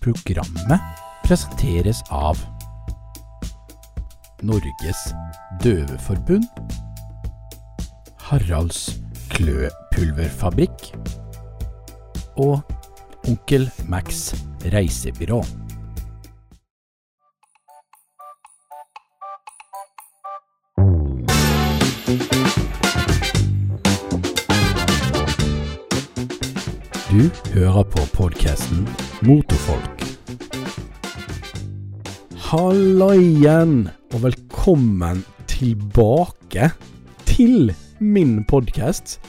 Programmet presenteres av Norges Døveforbund, Haralds Kløpulverfabrikk og Onkel Max reisebyrå. Hører på podkasten Motorfolk. Halla igjen, og velkommen tilbake til min podkast.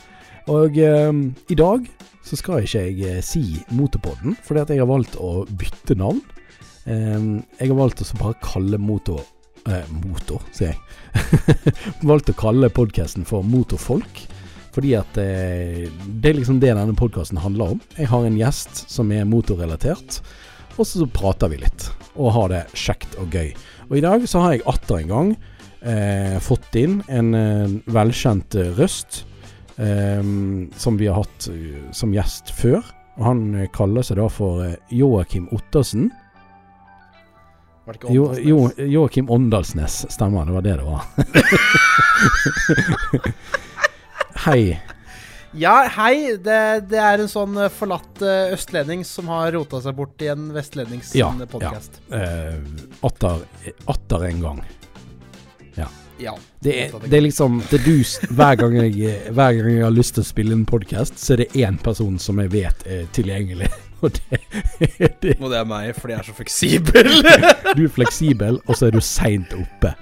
Og eh, i dag så skal ikke jeg eh, si Motorpodden, fordi at jeg har valgt å bytte navn. Eh, jeg har valgt å bare kalle Motor eh, Motor, sier jeg. valgt å kalle podkasten for Motorfolk. Fordi at eh, det er liksom det denne podkasten handler om. Jeg har en gjest som er motorrelatert, og så prater vi litt. Og har det kjekt og gøy. Og i dag så har jeg atter en gang eh, fått inn en eh, velkjent eh, røst. eh, som vi har hatt eh, som gjest før. Og han kaller seg da for Joakim Ottersen. Det Jo, jo, Joakim Åndalsnes, stemmer. Det var det det var. Hei. Ja, hei. Det, det er en sånn eh, forlatt eh, østlending som har rota seg bort i en vestlendings Ja, podkast. Eh, atter, atter en gang. Ja. Det er, det er liksom det du, hver, gang jeg, hver gang jeg har lyst til å spille en podkast, så er det én person som jeg vet er tilgjengelig. Og det, det Og det er meg, fordi jeg er så fleksibel. Du er fleksibel, og så er du seint oppe.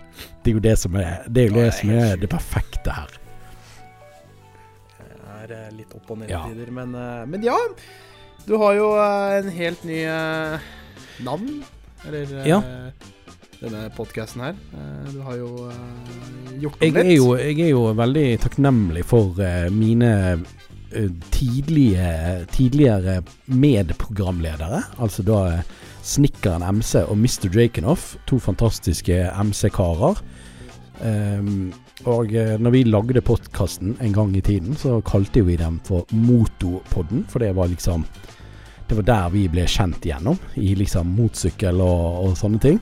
Det er jo det som er det, er jo det, som er det perfekte her. Opp og ned Ja. tider, men, eh, men ja. Du har jo eh, en helt ny eh, navn, eller Ja. denne podkasten her. Du har jo gjort om litt. jo, jeg er jo veldig takknemlig for mine tidlige, tidligere medprogramledere. Altså da Snikkeren MC og Mr. Jakenoff. To fantastiske MC-karer. Ehm, og eh, når vi lagde podkasten en gang i tiden, så kalte vi dem for Motopodden. For det var liksom Det var der vi ble kjent igjennom. I liksom motsykkel og, og sånne ting.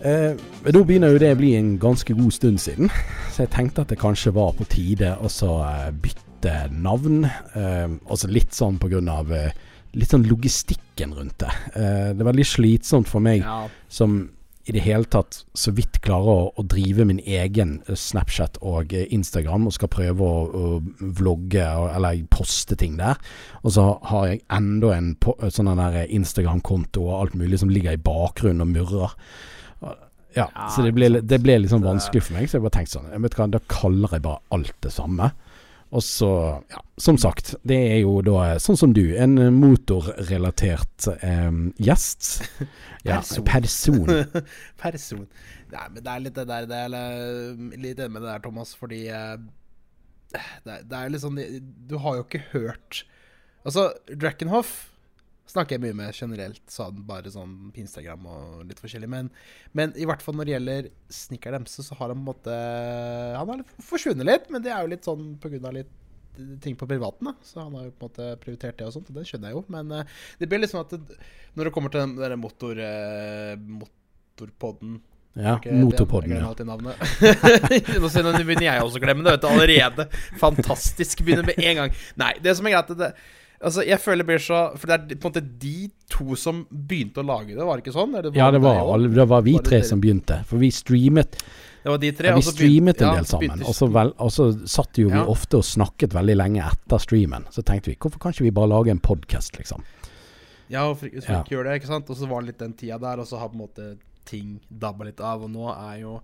Eh, men nå begynner jo det å bli en ganske god stund siden, så jeg tenkte at det kanskje var på tide å så eh, bytte navn. Eh, altså litt sånn på grunn av eh, litt sånn logistikken rundt det. Eh, det er veldig slitsomt for meg Ja. som i det hele tatt så vidt klarer å, å drive min egen eh, Snapchat og eh, Instagram og skal prøve å, å vlogge og, eller poste ting der. Og så har jeg enda en eh, sånn Instagram-konto og alt mulig som ligger i bakgrunnen og murrer. Ja, Ja, så det ble, det ble sånn vanskelig for meg, så jeg bare tenkte sånn Da kaller jeg bare alt det samme. Og så, ja, som sagt, det er jo da sånn som du, en motorrelatert eh, gjest. Ja, Person. person. Person. Nei, men det er litt det der det er Litt enig med det der, Thomas, fordi eh, det, er- det er litt sånn Du har jo ikke hørt Altså, Dreckenhoff snakker jeg mye med generelt, sånn bare sånn på Instagram og litt forskjellig. Men, men i hvert fall når det gjelder Snikker Demse, så har han på en måte Han har forsvunnet litt, men det er jo litt sånn av litt ting på privaten, da. Så han har jo på en måte prioritert det og sånt, og det skjønner jeg jo. Men uh, det blir litt sånn at det, når det kommer til den der motor, uh, motorpodden Ja, Motorpodden, ja. nå begynner jeg også å glemme det vet du, allerede. Fantastisk. Begynner med en gang. Nei, det som er greit det, Altså, jeg føler det blir så For det er på en måte de to som begynte å lage det, var det ikke sånn? Eller Ja, det var, det, det var vi Var tre som begynte. For vi streamet, Det var de tre. ja, vi streamet en del sammen. Og så, vel, og så satt jo vi ofte og snakket veldig lenge etter streamen. Så tenkte vi hvorfor kan ikke vi bare lage en podkast, liksom. Ja, og for, så Ja. ikke gjør det, ikke sant? Og så var det litt den tida der, og så har på en måte ting dabba litt av. Og nå er jo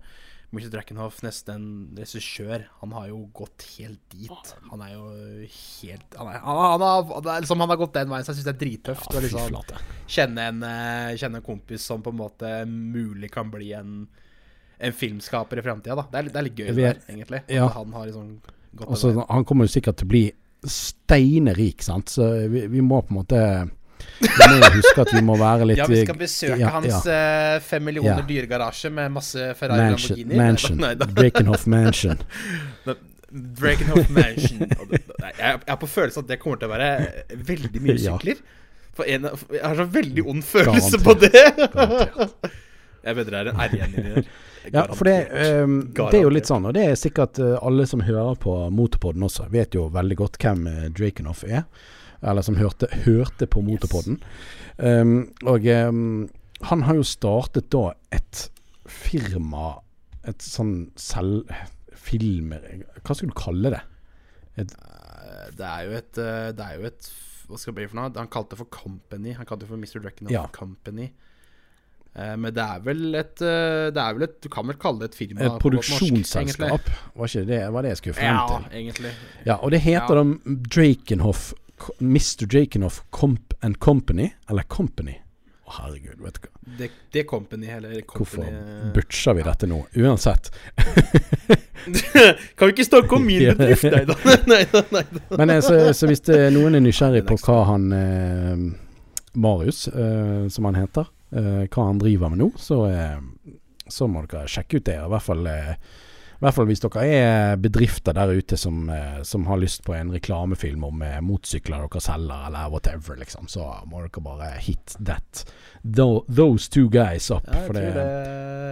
Mr. Dreckenhoff nesten en regissør. Han har jo gått helt dit. Han er jo helt Han, er, han, har- han, har, er liksom, han har gått den veien, så jeg syns det er drittøft. Ja, å liksom kjenne en, eh, kjenne en kompis som på en måte mulig kan bli en, en filmskaper i framtida. Det er, det er litt gøy, vet- der, egentlig. ja. At han har liksom gått Altså, han kommer jo sikkert til å bli steinerik, sant. Så vi, vi må på en måte Vi må huske at vi må være litt Ja, vi skal besøke ja, hans ja. fem millioner Ja. dyre garasje med masse Ferrari Mansion. Lamborghini. mansion Nei da. Drakenhoff Mansion. Drakenhoff Mansion. Jeg har på følelsen at det kommer til å være veldig mye sykler. En, jeg har så veldig ond følelse på det. Garantert. Jeg vet det er en R igjen inni der. Ja, for det, Garantert. ehm, det er jo litt sånn, og det er sikkert eh, alle som hører på Motorpodden også, vet jo veldig godt hvem Drakenhoff er. Eller som hørte, hørte på Motorpodden. Ehm, og um, han har jo startet da et firma, et sånn selv... Filmer Hva skulle du kalle det? Et Det er jo et eh, Det er jo et Hva skal det bli for noe? Han kalte det for Company. Han kalte det for Mr. Draken Ja. Company. Eh, Men det er vel et eh, Det er vel et Du kan vel kalle det et firma? Et produksjonsselskap. Var ikke det var det jeg skulle frem Ja, til? egentlig. Ja, og det heter da Drakenhoff Mr. Jakenoff Comp and Company, eller Company. Å, herregud, vet du hva. Det, det Company, eller Hvorfor Company butcher vi dette nå? Uansett. Kan vi ikke snakke om min bedrift? Nei da. Nei da, nei da. Men eh, så, så hvis det, noen er nysgjerrig på hva han eh, Marius, eh, som han heter, eh, hva han driver med nå, så, eh, så må dere sjekke ut det. I hvert fall eh, i hvert fall hvis dere er bedrifter der ute som, eh, som har lyst på en reklamefilm om motsykler motorsykler dere selger, eller whatever, liksom, så må dere bare hit that. Tho those two guys up. Ja, jeg, tror det,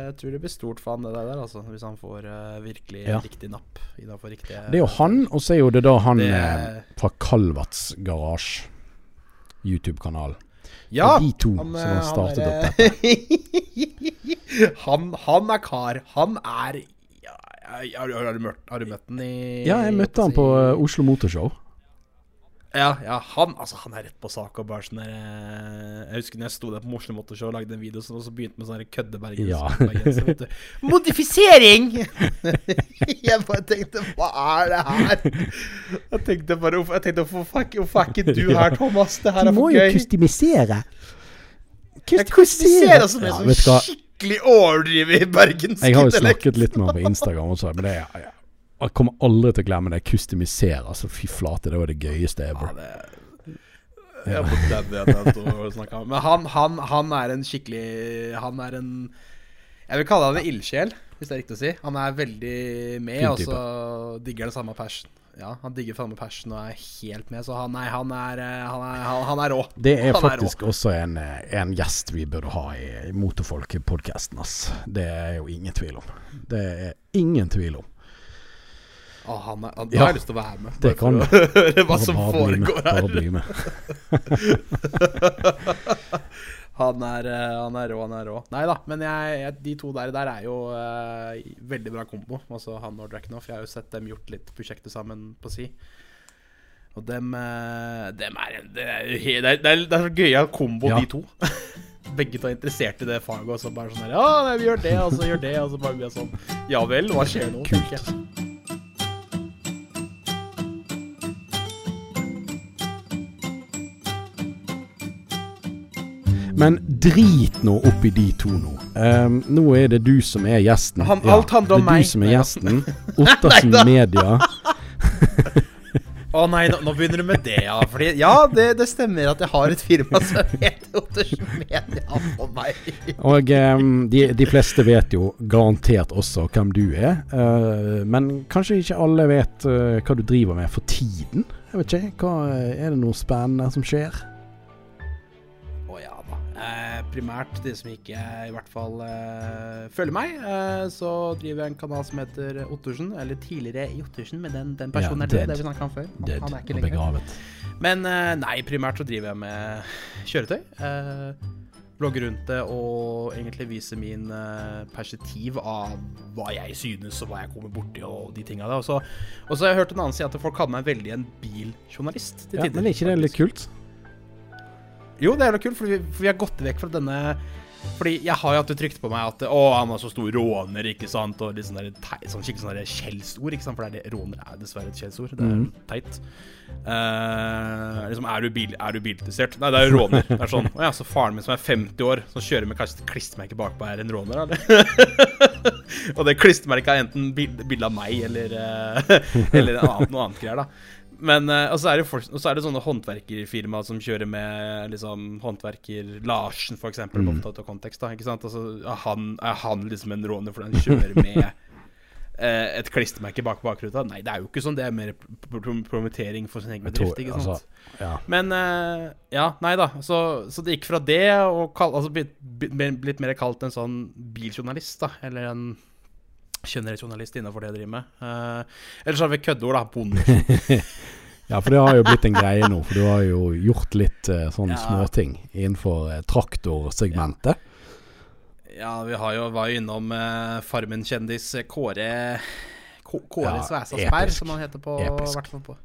jeg tror det blir stort for han det der, altså. Hvis han får uh, virkelig Ja. riktig napp Riktig, det er jo han, og så er jo det da han Det- eh, fra Kalvats Garasje. YouTube-kanal. Ja! de to Han, som eh, har startet han opp dette. han, han er kar. Han er har, du- har, du møtt, har du møtt den i Ja, jeg møtte han på eh, Oslo Motorshow. Ja, ja han, altså, han er rett på sak og bare sånn der eh, Jeg husker når jeg sto der på Oslo Motorshow og lagde en video som også begynte med sånn køddebergen. Ja. vet. Modifisering! jeg bare tenkte Hva er det her? Jeg tenkte bare jeg tenkte, hvorfor er ikke du her, Thomas? Det her er for gøy. kustomisere. Kustomisere kustiserer som en sånn vet du overdrive i bergensk Jeg har jo snakket litt med ham på Instagram også, men det er Jeg kommer aldri til å glemme det. Kustomisere. Altså, fy flate, det var det gøyeste Ja, ever. det er og snakket om. Men han, han, han er en skikkelig Han er en Jeg vil kalle han en ildsjel, hvis det er riktig å si. Han er veldig med, og så digger den samme passion. Ja, han digger samme passion og er helt med, så han, nei, han, er, eh, han, er, han, han er rå. Det er Han er faktisk også en, eh, en gjest vi burde ha i Motorfolk-podkasten, ass. Det er jo ingen tvil om. Det er ingen tvil om. Å, han er, han, Ja, har jeg lyst til å være med. det kan du. høre hva Bare- som bli med, Bare bli med. Han er, eh, han er rå, han er rå. Nei da, men jeg, jeg, de to der, der er jo uh, veldig bra kombo. Altså han og Drakenhoff. Jeg har jo sett dem gjort litt prosjekter sammen på si. Og dem, uh, dem er Det er, det er, det er, så gøyal kombo, Ja. de to. Begge to er interessert i det faget, og så bare sånn her Ja, vi gjør det, og så gjør det, og så bare blir sånn Ja vel, hva skjer nå? Kult. Men drit nå opp i de to nå. Um, nå er det du som er gjesten. Han- alt handler om meg. det er meg. du som er gjesten. Ottersen Media. Å nei, nå, nå begynner du med det, ja. Fordi, ja, det, det stemmer at jeg har et firma som heter Ottersen Media for meg. Og um, de, de fleste vet jo garantert også hvem du er. Uh, men kanskje ikke alle vet uh, hva du driver med for tiden. Jeg vet ikke, hva, Er det noe spennende som skjer? Eh, primært de som ikke i hvert fall eh, følger meg, eh, så driver jeg en kanal som heter Ottersen. Eller tidligere Jottersen, men den, den personen Ja, er død. Det vi snakket om før. Han, Dead han er ikke lenger. begravet. Men eh, nei, primært så driver jeg med kjøretøy. Eh, blogger rundt det og egentlig viser min eh, perspektiv av hva jeg synes og hva jeg kommer borti og de tinga der. Og så har jeg hørt en annen si at folk kaller meg veldig en biljournalist. til Ja, men er ikke det litt kult? Jo, det er litt kult, for vi, for vi har gått vekk fra denne Fordi jeg har jo alltid trykt på meg at Å, han var så stor råner, ikke sant? Og litt sånne, sånn skikkelig sånne skjellsord, ikke sant? For det er det, råner er dessverre et skjellsord. Det er mm. teit. Uh, liksom, er du, bil, er du bilinteressert? Nei, det er jo råner. Det er sånn, å ja, Så faren min som er 50 år, som kjører med kanskje klistremerke bakpå, er en råner, eller? og det klistremerket er enten bilde bilde av meg eller, eh, eller annet, noe annet greier, da. Men eh, og så er det, folk, er det sånne håndverkerfirma som kjører med liksom håndverker Larsen, for eksempel, Mm. av kontekst, da. Ikke sant? Altså, er han, er han liksom en råner fordi han kjører med eh, et klistremerke bak bakruta. Nei, det er jo ikke sånn. Det er mer pr pr promotering for sin egen bedrift. ikke sant? altså, ja. Men eh, ja, nei da. Så, så det gikk fra det og kall, altså blitt, blitt mer kalt en sånn biljournalist, da. Eller en generell journalist innenfor det jeg driver med. Uh, ellers har vi køddeord, da. Bonde. ja, for det har jo blitt en greie nå. For du har jo gjort litt uh, sånne Ja. småting innenfor uh, traktorsegmentet. Ja, vi har jo, var jo innom uh, Farmen-kjendis eh, Kåre Kåre Ja, episk. som han heter på hvert fall på.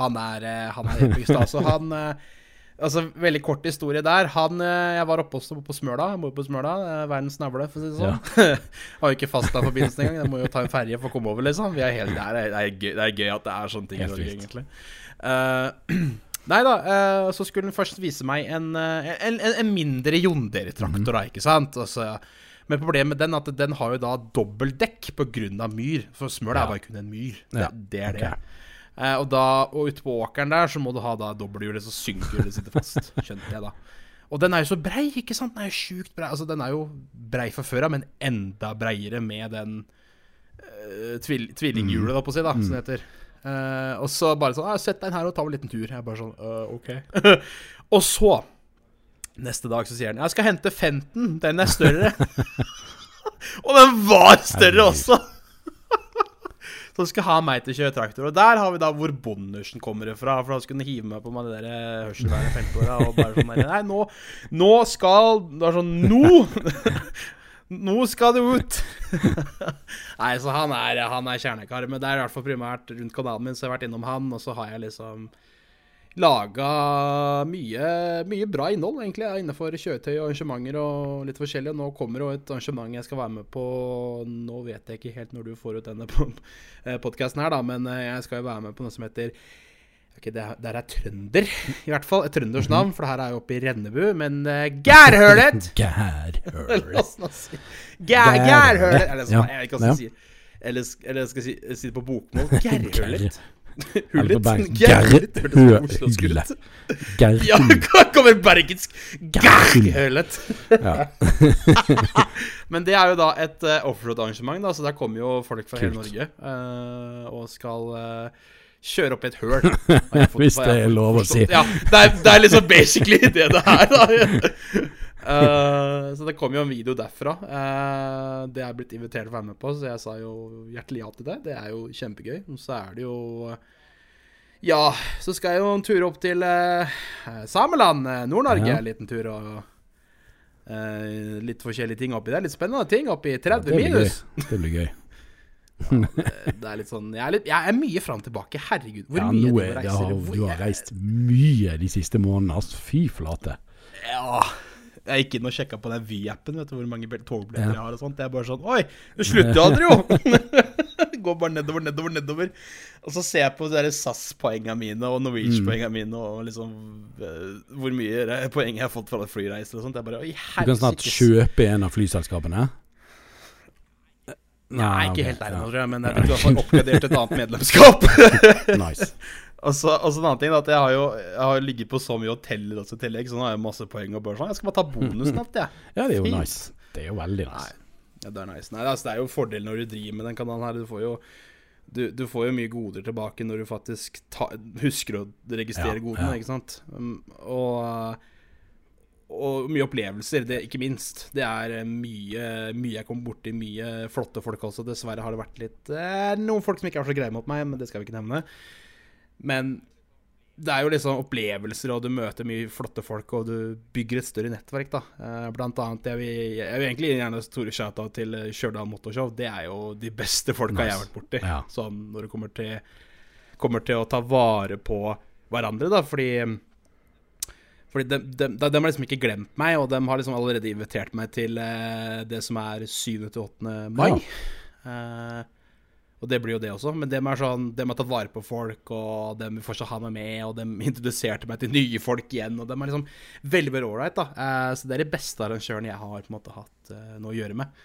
Han er, eh, han er episk, da. Så han eh, Altså, Veldig kort historie der. Han, eh, Jeg var oppe også på Smøla. Jeg bor på Smøla, eh, verdens navle, for å si det sånn. har jo ikke fastlandforbindelse engang. Jeg må jo ta en ferje for å komme over, liksom. Vi er helt der. Det er gøy, det er gøy at det er sånne ting i Norge, egentlig. Uh, Nei da, uh, så skulle han først vise meg en, uh, en, en, mindre Jondere-traktor, mm. ikke sant? Altså, men problemet med den er at den har jo da dobbeltdekk pga. myr. For smøl er bare kun en myr. Ja, Det, det er det. det. Eh, og, da, og ute på åkeren der så må du ha da dobbelthjulet, så synkhjulet sitter fast. Skjønte jeg, da. Og den er jo så brei, ikke sant? Den er jo sjukt brei. Altså, den er jo brei fra før av, men enda breiere med den uh, tvil tvillinghjulet, da, på å si, da, som det heter. Uh, og så bare sånn ah, 'Sett deg inn her og ta en liten tur.' Jeg er bare sånn uh, OK. og så, neste dag, så sier han 'Jeg skal hente Fenten. Den er større'. og den var større også! Så skal ha meg til å kjøre traktor. Og der har vi da hvor bondersen kommer fra. For han skulle hive meg på meg det der eh, hørselvernet feltåra. Og bare sånn der, Nei, nå, nå skal Det er sånn Nå! Nå skal det ut! Nei, så han er, han er kjernekar. Men det er i hvert fall primært rundt kanalen min, så jeg har vært innom han. Og så har jeg liksom laga mye, mye bra innhold, egentlig, innenfor kjøretøy og arrangementer og litt forskjellig. Nå kommer jo et arrangement jeg skal være med på Nå vet jeg ikke helt når du får ut denne podkasten her, da, men eh, jeg skal jo være med på noe som heter Ok, det er, det er trønder, i hvert fall. Et trønders navn, for det her er jo oppe i Rennebu. Men uh, Gærhølet! Gærhølet. Gærhølet! Eller sånn, jeg vet ikke hva jeg skal si. Eller, eller skal jeg si det på bokmål. Gærhølet. Så oslosk Gærhule. ut. Ja, kommer bergensk Gærhølet. Ja. Men det er jo da et uh, offroad-arrangement, så der kommer jo folk fra hele Norge uh, og skal uh, kjøre opp i et høl. Hvis det er lov å si. Ja, det er, det er liksom basically det det er, da. Eh, så det kom jo en video derfra. Uh, det er blitt invitert til å være med på, så jeg sa jo hjertelig ja til det. Det er jo kjempegøy. Og så er det jo Ja, så skal jeg jo en tur opp til uh, Sameland, eh, Nord-Norge. Ja. En liten tur og eh, litt forskjellige ting oppi der. Litt spennende ting oppi 30 det blir gøy. minus. Det blir gøy. ja, Det er litt sånn Jeg er, litt, jeg er mye fram tilbake. Herregud, hvor Ja, mye er, du reiser. har, du har reist mye de siste månedene. Altså, fy flate. Ja Jeg gikk inn og sjekka på den Vy-appen, vet du hvor mange togbilletter Ja. jeg har og sånt. Det er bare sånn Oi, det slutter jo aldri, jo! Går bare nedover, nedover, nedover. Og så ser jeg på SAS-poengene mine og Norwegian-poengene mine og liksom eh, hvor mye poeng jeg har fått fra flyreiser og sånt. Jeg bare Oi, Du kan snart kjøpe en av flyselskapene. Nei, ikke helt der ennå, tror jeg, men jeg fikk i hvert fall oppgradert et annet medlemskap. Nice. Og så og så en annen ting at jeg har jo jeg har ligget på så mye hoteller også i tillegg, så nå har jeg masse poeng og bare sånn. Jeg skal bare ta bonusen alt, jeg. Ja, det er jo Fint. nice. Det er jo veldig Nei, nice. ja, det er nice. Nei, altså, det er jo fordel når du driver med den kanalen her. Du får jo du, du får jo mye goder tilbake når du faktisk ta, husker å registrere Ja, godene, ja. ikke sant? Um, og, og mye opplevelser, det, ikke minst. Det er eh, mye, mye jeg kommer borti, mye flotte folk også. Dessverre har det vært litt eh, Noen folk som ikke er så greie mot meg, men det skal vi ikke nevne. Men det er jo liksom opplevelser, og du møter mye flotte folk, og du bygger et større nettverk, da. Eh, Blant annet, jeg vil, jeg vil egentlig gjerne store shout-out til eh, Stjørdal Motorshow. Det er jo de beste folka jeg har vært borti. Ja. Sånn når det kommer til, kommer til å ta vare på hverandre, da, fordi fordi de, de, de, de har liksom ikke glemt meg, og de har liksom allerede invitert meg til eh, det som er 7. til 8. mai. Eh, og det blir jo det også, men dem er sånn De har tatt vare på folk, og de vil fortsatt ha meg med, og de introduserte meg til nye folk igjen, og de er liksom veldig veldig ålreit, da. Eh, så det er de beste arrangørene jeg har på en måte hatt eh, noe å gjøre med.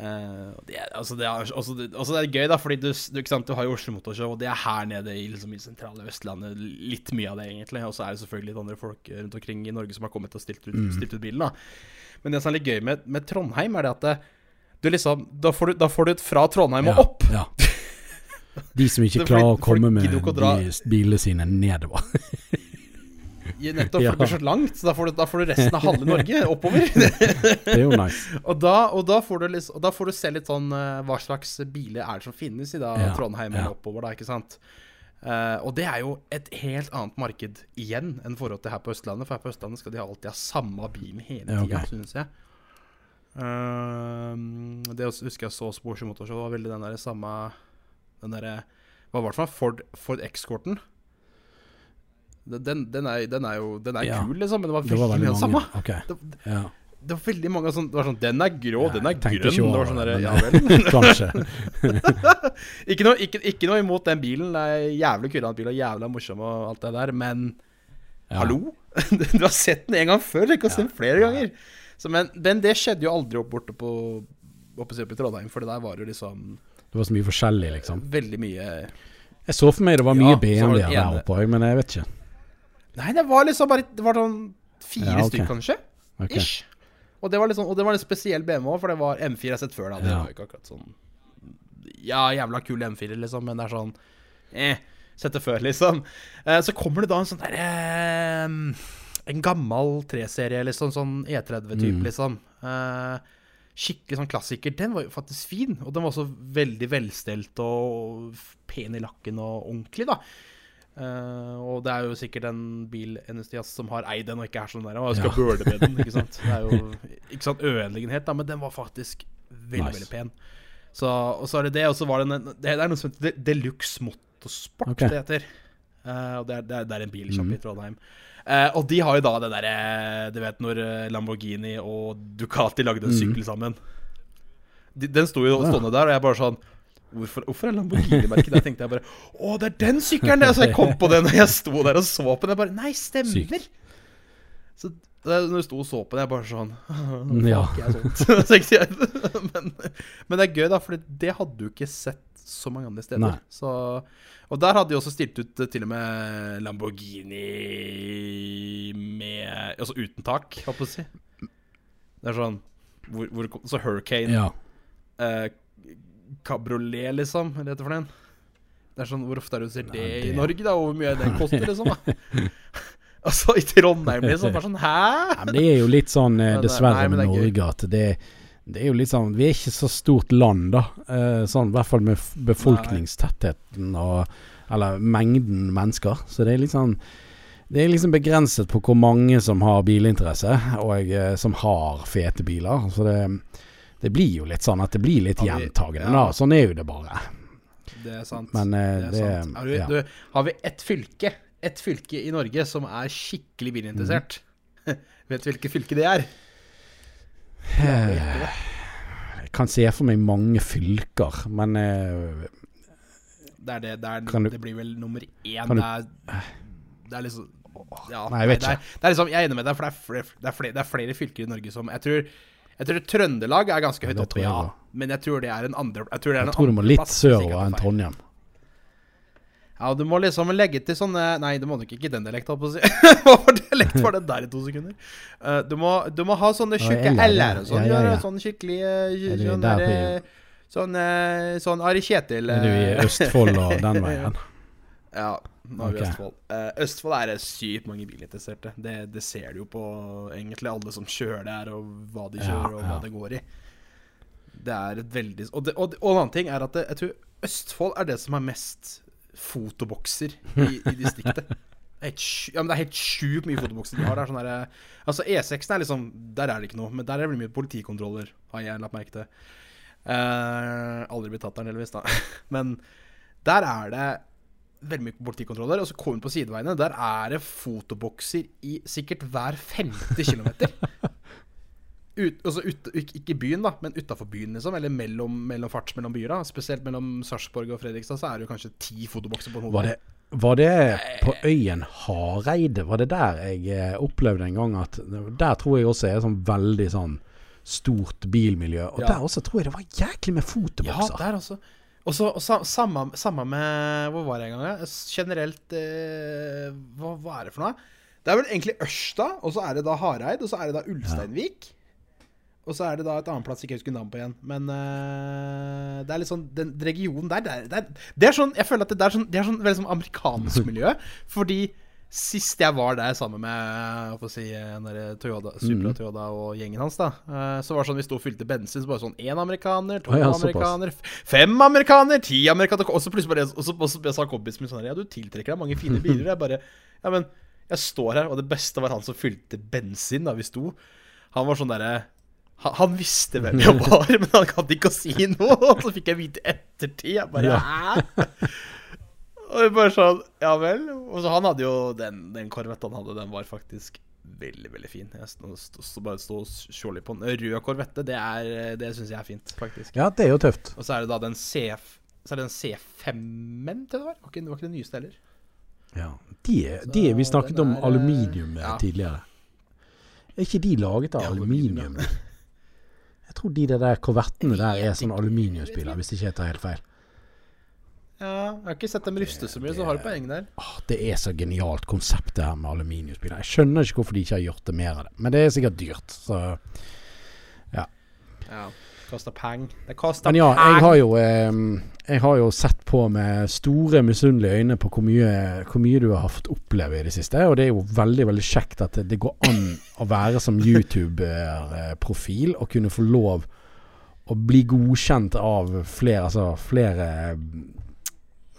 Eh, og det, er, altså det er, også, det, også det er gøy, da, fordi du, du, sant, du har jo Oslo Motorshow, og det er her nede i, liksom, i sentrale Østlandet. Litt mye av det, egentlig. Og så er det selvfølgelig litt andre folk rundt omkring i Norge som har kommet og stilt ut, stilt ut bilen. da Men det som er litt gøy med, med Trondheim, er det at det, du liksom, da får du, da får du et fra Trondheim Ja, og opp. Ja. De som ikke er klarer å komme med bilene sine nedover. I- Nettopp, Ja. for det blir så langt. Så da får, du, da får du resten av halve Norge oppover. Det er jo nice. og, da, og, da får du liksom, og da får du se litt sånn eh, hva slags biler er det som finnes i da Ja, Trondheim ja. eller oppover, da, ikke sant. Uh, og det er jo et helt annet marked igjen enn forhold til her på Østlandet. For her på Østlandet skal de alltid ha samme bilen hele Ja, tida, ok. synes jeg. Uh, det husker jeg så hos Motorshow. Det var veldig den der samme Den derre Hva var det for? Ford, Ford X-Corten. Den, den, er, den er jo Den er Ja. kul, liksom, men det var Det var veldig mye av samme. Okay. Det, Ja. det var veldig mange sånn Det var sånn Den er grå, Ja, den er grønn. ikke Det over var sånn der, Ja vel. Kanskje. ikke, noe, ikke, ikke noe imot den bilen. Det er jævlig kul bil og jævla morsom og alt det der, men hallo? du har sett den en gang før, du har sett den flere ganger. Så, men, men det skjedde jo aldri opp borte på oppe i Trondheim, for det der var jo liksom Det var så mye forskjellig, liksom. veldig mye Jeg så for meg det var mye BMW-er der oppe òg, men jeg vet ikke. Nei, det var liksom bare Det var sånn fire Ja, okay. stykker, kanskje. Okay. Ish. Og det var liksom Og det var en spesiell BMW, for det var M4 jeg har sett før. da Det Ja. var ikke akkurat sånn Ja, jævla kul M4, liksom, men det er sånn Eh, sett det før, liksom. Eh, så kommer det da en sånn derre eh, En gammel 3-serie, liksom. Sånn E30-type, Mm. liksom. Eh, skikkelig sånn klassiker. Den var jo faktisk fin, og den var også veldig velstelt og pen i lakken og ordentlig, da. Eh, og det er jo sikkert en bilentusiast som har eid den og ikke er sånn der Og skal Ja. bøle med den, ikke sant. Det er jo ikke sånn ødeleggenhet, da, men den var faktisk veldig, Nice. veldig pen. Så, og så er det det, og så var det en, det, er noe som heter De- Deluxe Motorsport, okay. det heter. Uh, og det er, det, er, det er en bilshop mm. i Trondheim. Uh, og de har jo da det derre Du vet når Lamborghini og Ducati lagde en mm. sykkel sammen. De, den sto jo stående der, og jeg bare sånn Hvorfor, hvorfor er Lamborghini-merket der? tenkte jeg bare Å, det er den sykkelen! det!» Så jeg kom på den, når jeg sto der og så på den. Jeg bare Nei, stemmer! Så det, når jeg sto og så på den, jeg bare sånn Ja. Jeg sånt. Jeg, men, men det er gøy, da, for det hadde du ikke sett så mange andre steder. Så, og der hadde de også stilt ut eh, til og med Lamborghini med Altså uten tak, holdt på å si. Det er sånn hvor, hvor, Så Hurricane Ja. eh, Cabriolet, liksom. Eller heter det for den? Det er sånn, Hvor ofte er det du ser det, det i Norge, da? Og hvor mye den koster, liksom? da Altså i Trondheim, liksom. Bare sånn Hæ? ja, men det er jo litt sånn, eh, dessverre, med. Norge at det, det er jo litt sånn Vi er ikke så stort land, da. Eh, sånn i hvert fall med befolkningstettheten og Eller mengden mennesker. Så det er litt sånn det er liksom begrenset på hvor mange som har bilinteresse, og eh, som har fete biler. Så det, det blir jo litt sånn at det blir litt gjentagende, ja. da. Sånn er jo det bare. Det er sant. Men eh, det er det, sant. Har, du, ja. du, har vi ett fylke Et fylke i Norge som er skikkelig bilinteressert? Vet du hvilket fylke det er? Eh, Jeg kan se for meg mange fylker, men eh, Det er det. Det, er, du- det blir vel nummer én. Du- Det er, det er liksom ja, Nei, jeg vet det er, liksom, jeg er enig med deg, for det er, flere, er flere, det er flere fylker i Norge som Jeg tror, jeg tror Trøndelag er ganske høyt oppe, ja. Men jeg tror det er en andre Jeg tror, det er jeg en tror du må litt sørover enn. Trondheim. Ja, du må liksom legge til sånne Nei, du må nok ikke den si. Hva for dialekt var det der i to sekunder? Eh, du, må, du må ha sånne tjukke L-er, og sånn. ja, ja, ja. Sånn skikkelig eh, Sånn på- eh, Sånn, sånn Ari Kjetil Er du i Østfold og den veien? Ja, nå er vi i Ok. Østfold. Uh, Østfold er sykt mange bilinteresserte. Det, det ser du jo på egentlig alle som kjører der, og hva de Ja, kjører, og hva ja. det går i. Det er et veldig Og, det, og, og en annen ting er at det, jeg tror Østfold er det som har mest fotobokser i, i distriktet. Er helt ja, men det er helt sjukt mye fotobokser de har. Det er sånn der, altså E6 er liksom Der er det ikke noe, men der er det mye politikontroller, har jeg lagt merke til. Uh, aldri blitt tatt der, heldigvis, da. Men der er det veldig mye politikontroller. Og så kommer du på sideveiene. Der er det fotobokser i sikkert hver femte kilometer. Ut, altså ut, ikke i byen, da, men utafor byen, liksom. Eller mellom, mellom farts mellom byer. da Spesielt mellom Sarpsborg og Fredrikstad så er det jo kanskje ti fotobokser på en Var hovedvei. det, var det på øyen Hareide? Var det der jeg eh, opplevde en gang at Der tror jeg også er sånn veldig sånn stort bilmiljø. Og Ja. der også tror jeg det var jæklig med fotobokser. Ja, der også. Og så samme, samme med Hvor var jeg en gang? ja? Generelt eh, hva, hva er det for noe? Det er vel egentlig Ørsta, og så er det da Hareid, og så er det da Ulsteinvik. Og Og så er det da et annet plass jeg ikke husker navnet på igjen. Men eh, det er litt sånn Den regionen der, det er, det er, det er sånn Jeg føler at det er sånn, det er sånn veldig sånn amerikansk miljø. Fordi sist jeg var der sammen med si, Toyota, Supra Toyota og gjengen hans, da eh, så var det sånn vi sto og fylte bensin, så bare sånn én amerikaner, to ja, amerikaner, fem amerikaner, ti amerikaner Og så plutselig bare Og så, og så sa kompisen min sånn Ja, du tiltrekker deg mange fine biler. Jeg bare Ja, men jeg står her, og det beste var han som fylte bensin da vi sto. Han var sånn derre han, han visste hvem jeg var, men han gadd ikke å si noe. Og så fikk jeg vite ettertid. Jeg bare Hæ? Og vi bare sånn Ja vel. Og så han hadde jo den, den Corvetten han hadde, den var faktisk veldig, veldig fin. Jeg stod, stod, bare stå og litt på den. Rød korvette, det, er- det syns jeg er fint, faktisk. Ja, det er jo tøft. Og så er det da den C... Så er det den C5-en til det var. Var ikke, var ikke det nyeste heller. Ja. De, de, vi snakket er, om aluminium eh, ja. tidligere. Er ikke de laget av Ja, aluminium? aluminium, Jeg tror de der korvettene der er sånn aluminiumsbiler, hvis ikke jeg tar helt feil. Ja, jeg har ikke sett dem ruste så mye, så har du poeng der. Åh, det er så genialt konsept det her med aluminiumsbiler. Jeg skjønner ikke hvorfor de ikke har gjort det mer av det. Men det er sikkert dyrt, så Ja. Koster peng. Det koster Men ja, jeg har jo eh, Jeg har jo sett på med store misunnelige øyne på hvor mye, hvor mye du har fått oppleve i det siste. Og det er jo veldig veldig kjekt at det, det går an å være som YouTuber-profil og kunne få lov å bli godkjent av flere, altså flere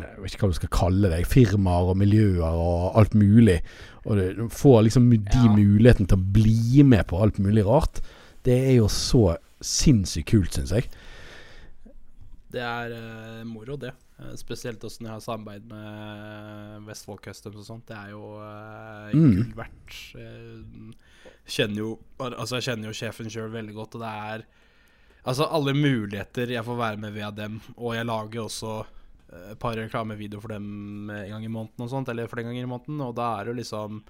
jeg vet ikke hva du skal kalle det, firmaer og miljøer og alt mulig. Og du får liksom de Ja. muligheten til å bli med på alt mulig rart. Det er jo så sinnssykt kult, syns jeg. Det er uh, moro, det. Eh, spesielt åssen jeg har samarbeid med Vestfold Customs og sånt. Det er jo uh, gull verdt. Eh, kjenner jo Altså, jeg kjenner jo sjefen sjøl veldig godt, og det er Altså, alle muligheter jeg får være med via dem, og jeg lager også eh, et par reklamevideoer for dem eh, en gang i måneden og sånt, eller flere ganger i måneden, og da er det jo liksom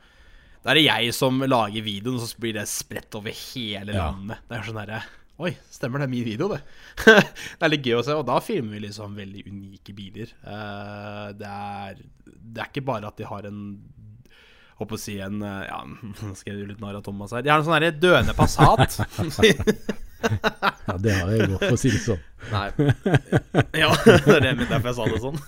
Da er det jeg som lager videoen, og så blir det spredt over hele Ja. landet. Det er sånn derre Oi, stemmer det er min video, det? det er litt gøy å se, og da filmer vi liksom veldig unike biler. Eh, det, er, det er ikke bare at de har en Håper å si en eh, Ja, nå skal jeg gjøre litt narr av Thomas her. De har en sånn herre døende Passat. Ja, det har jeg gått for å si det sånn. Nei. Ja, det er det derfor jeg sa det sånn.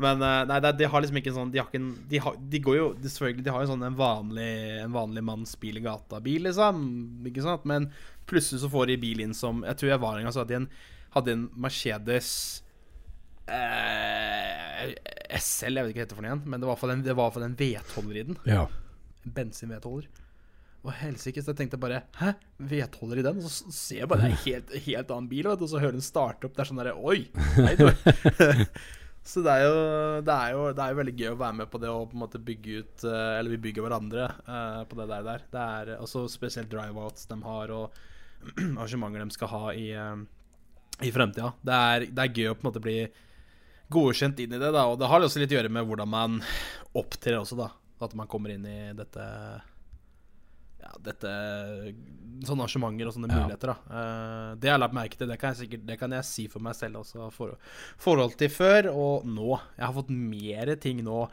Men eh, nei, de har liksom ikke sånn De har ikke en De, har, de går jo Selvfølgelig, de har jo sånn en vanlig En vanlig manns bil i gata-bil, liksom. Ikke sant? Men plutselig så får de bil inn som Jeg tror jeg var en gang så hadde de en, hadde en Mercedes eh, SL, jeg vet ikke hva det heter for noe igjen, men det var den, var for den V12-er i den. Ja. En bensin-V12-er. Helsike, så jeg tenkte bare Hæ? V12-er i den? Og så ser jeg bare en helt, helt annen bil, vet og så hører den starte opp. Det er sånn derre Oi! Nei, så det er, jo, det, er jo, det er jo veldig gøy å være med på det og på en måte bygge ut eh, Eller vi bygger hverandre uh, på det der. der. Det er også spesielt drive-outs de har, og arrangementer de skal ha i, uh, i fremtida. Det er, det er gøy å på en måte bli godkjent inn i det, da. Og det har også litt å gjøre med hvordan man opptrer også, da. At man kommer inn i dette Ja, dette Sånne arrangementer og sånne Ja. muligheter, da. Eh, det har jeg lagt merke til. Det kan jeg sikkert Det kan jeg si for meg selv også. For, forhold til før og nå. Jeg har fått mer ting nå.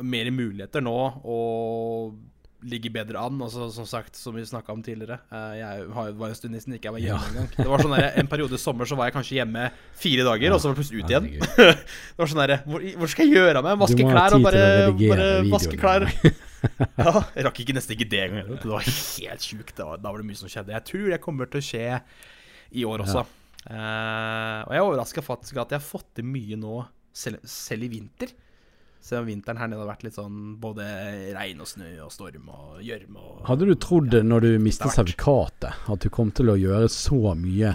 Mer muligheter nå. Og ligger bedre an. Altså, som sagt, som vi snakka om tidligere eh, Jeg har, var en stund nesten ikke jeg var hjemme Ja. engang. Det var sånn der, En periode i sommer så var jeg kanskje hjemme fire dager, og så var jeg plutselig ute igjen. Det var sånn derre hvor, hvor skal jeg gjøre av meg? Vaske klær og bare, bare vaske klær. ja, jeg rakk ikke nesten ikke det engang. Det var helt sjukt. Da, da var det mye som skjedde. Jeg tror det kommer til å skje i år også. Eh, og jeg er overraska faktisk at jeg har fått til mye nå, selv, selv i vinter. Selv om vinteren her nede har vært litt sånn både regn og snø og storm og gjørme og Hadde du trodd når du mistet sertifikatet, at du kom til å gjøre så mye?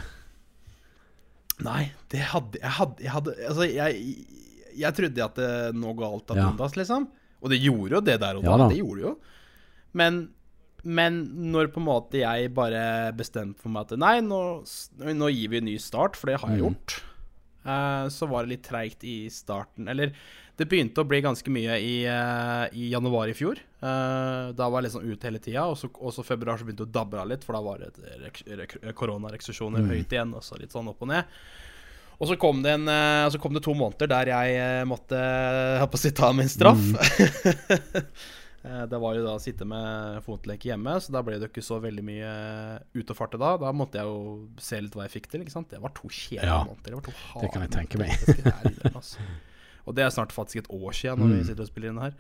Nei, det hadde jeg hadde, jeg hadde Altså, jeg, jeg trodde at det nå ga alt Ja. undas, liksom. Og det gjorde jo det der og da. Ja da. det gjorde jo. Men, men når på en måte jeg bare bestemte for meg at Nei, nå, nå gir vi en ny start, for det har jeg Mm. gjort. eh, så var det litt treigt i starten. Eller det begynte å bli ganske mye i, uh, i januar i fjor. Uh, da var jeg liksom ute hele tida. Og så, februar så begynte det å dabbe av litt, for da var det koronarestriksjoner Mm. høyt igjen. Og så litt sånn opp og ned. Og så kom det, en, eh, så kom det to måneder der jeg eh, måtte jeg på å si, ta min straff. Mm. Det var jo da å sitte med fotlenke hjemme, så da ble det jo ikke så veldig mye ut og farte da. Da måtte jeg jo se litt hva jeg fikk til. ikke sant? Det var to kjedelige Ja, måneder. Det var to det kan jeg tenke meg. altså. Og det er snart faktisk et år siden når Mm. vi sitter og spiller inn her.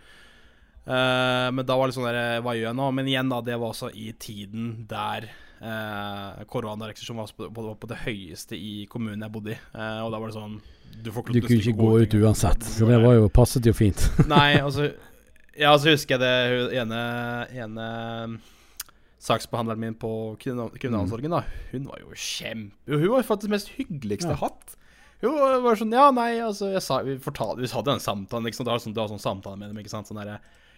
Uh, men da var det sånn der Hva gjør jeg nå? Men igjen, da, det var også i tiden der uh, koronarestriksjonen var på, på, på det høyeste i kommunen jeg bodde i. Eh, og da var det sånn Du får Du kunne ikke gå ut ting, uansett, så det var jo, passet jo fint. Nei, altså Ja, så husker jeg det ene, ene saksbehandleren min på kriminal- kriminalomsorgen, da. Hun var jo kjempe... Hun var faktisk det mest hyggeligste jeg har hatt. Hun var- var sånn Ja, nei, altså jeg sa, Vi fortalte Vi hadde en samtale, liksom. Det var sånn, sånn samtale med dem, ikke sant. Sånn derre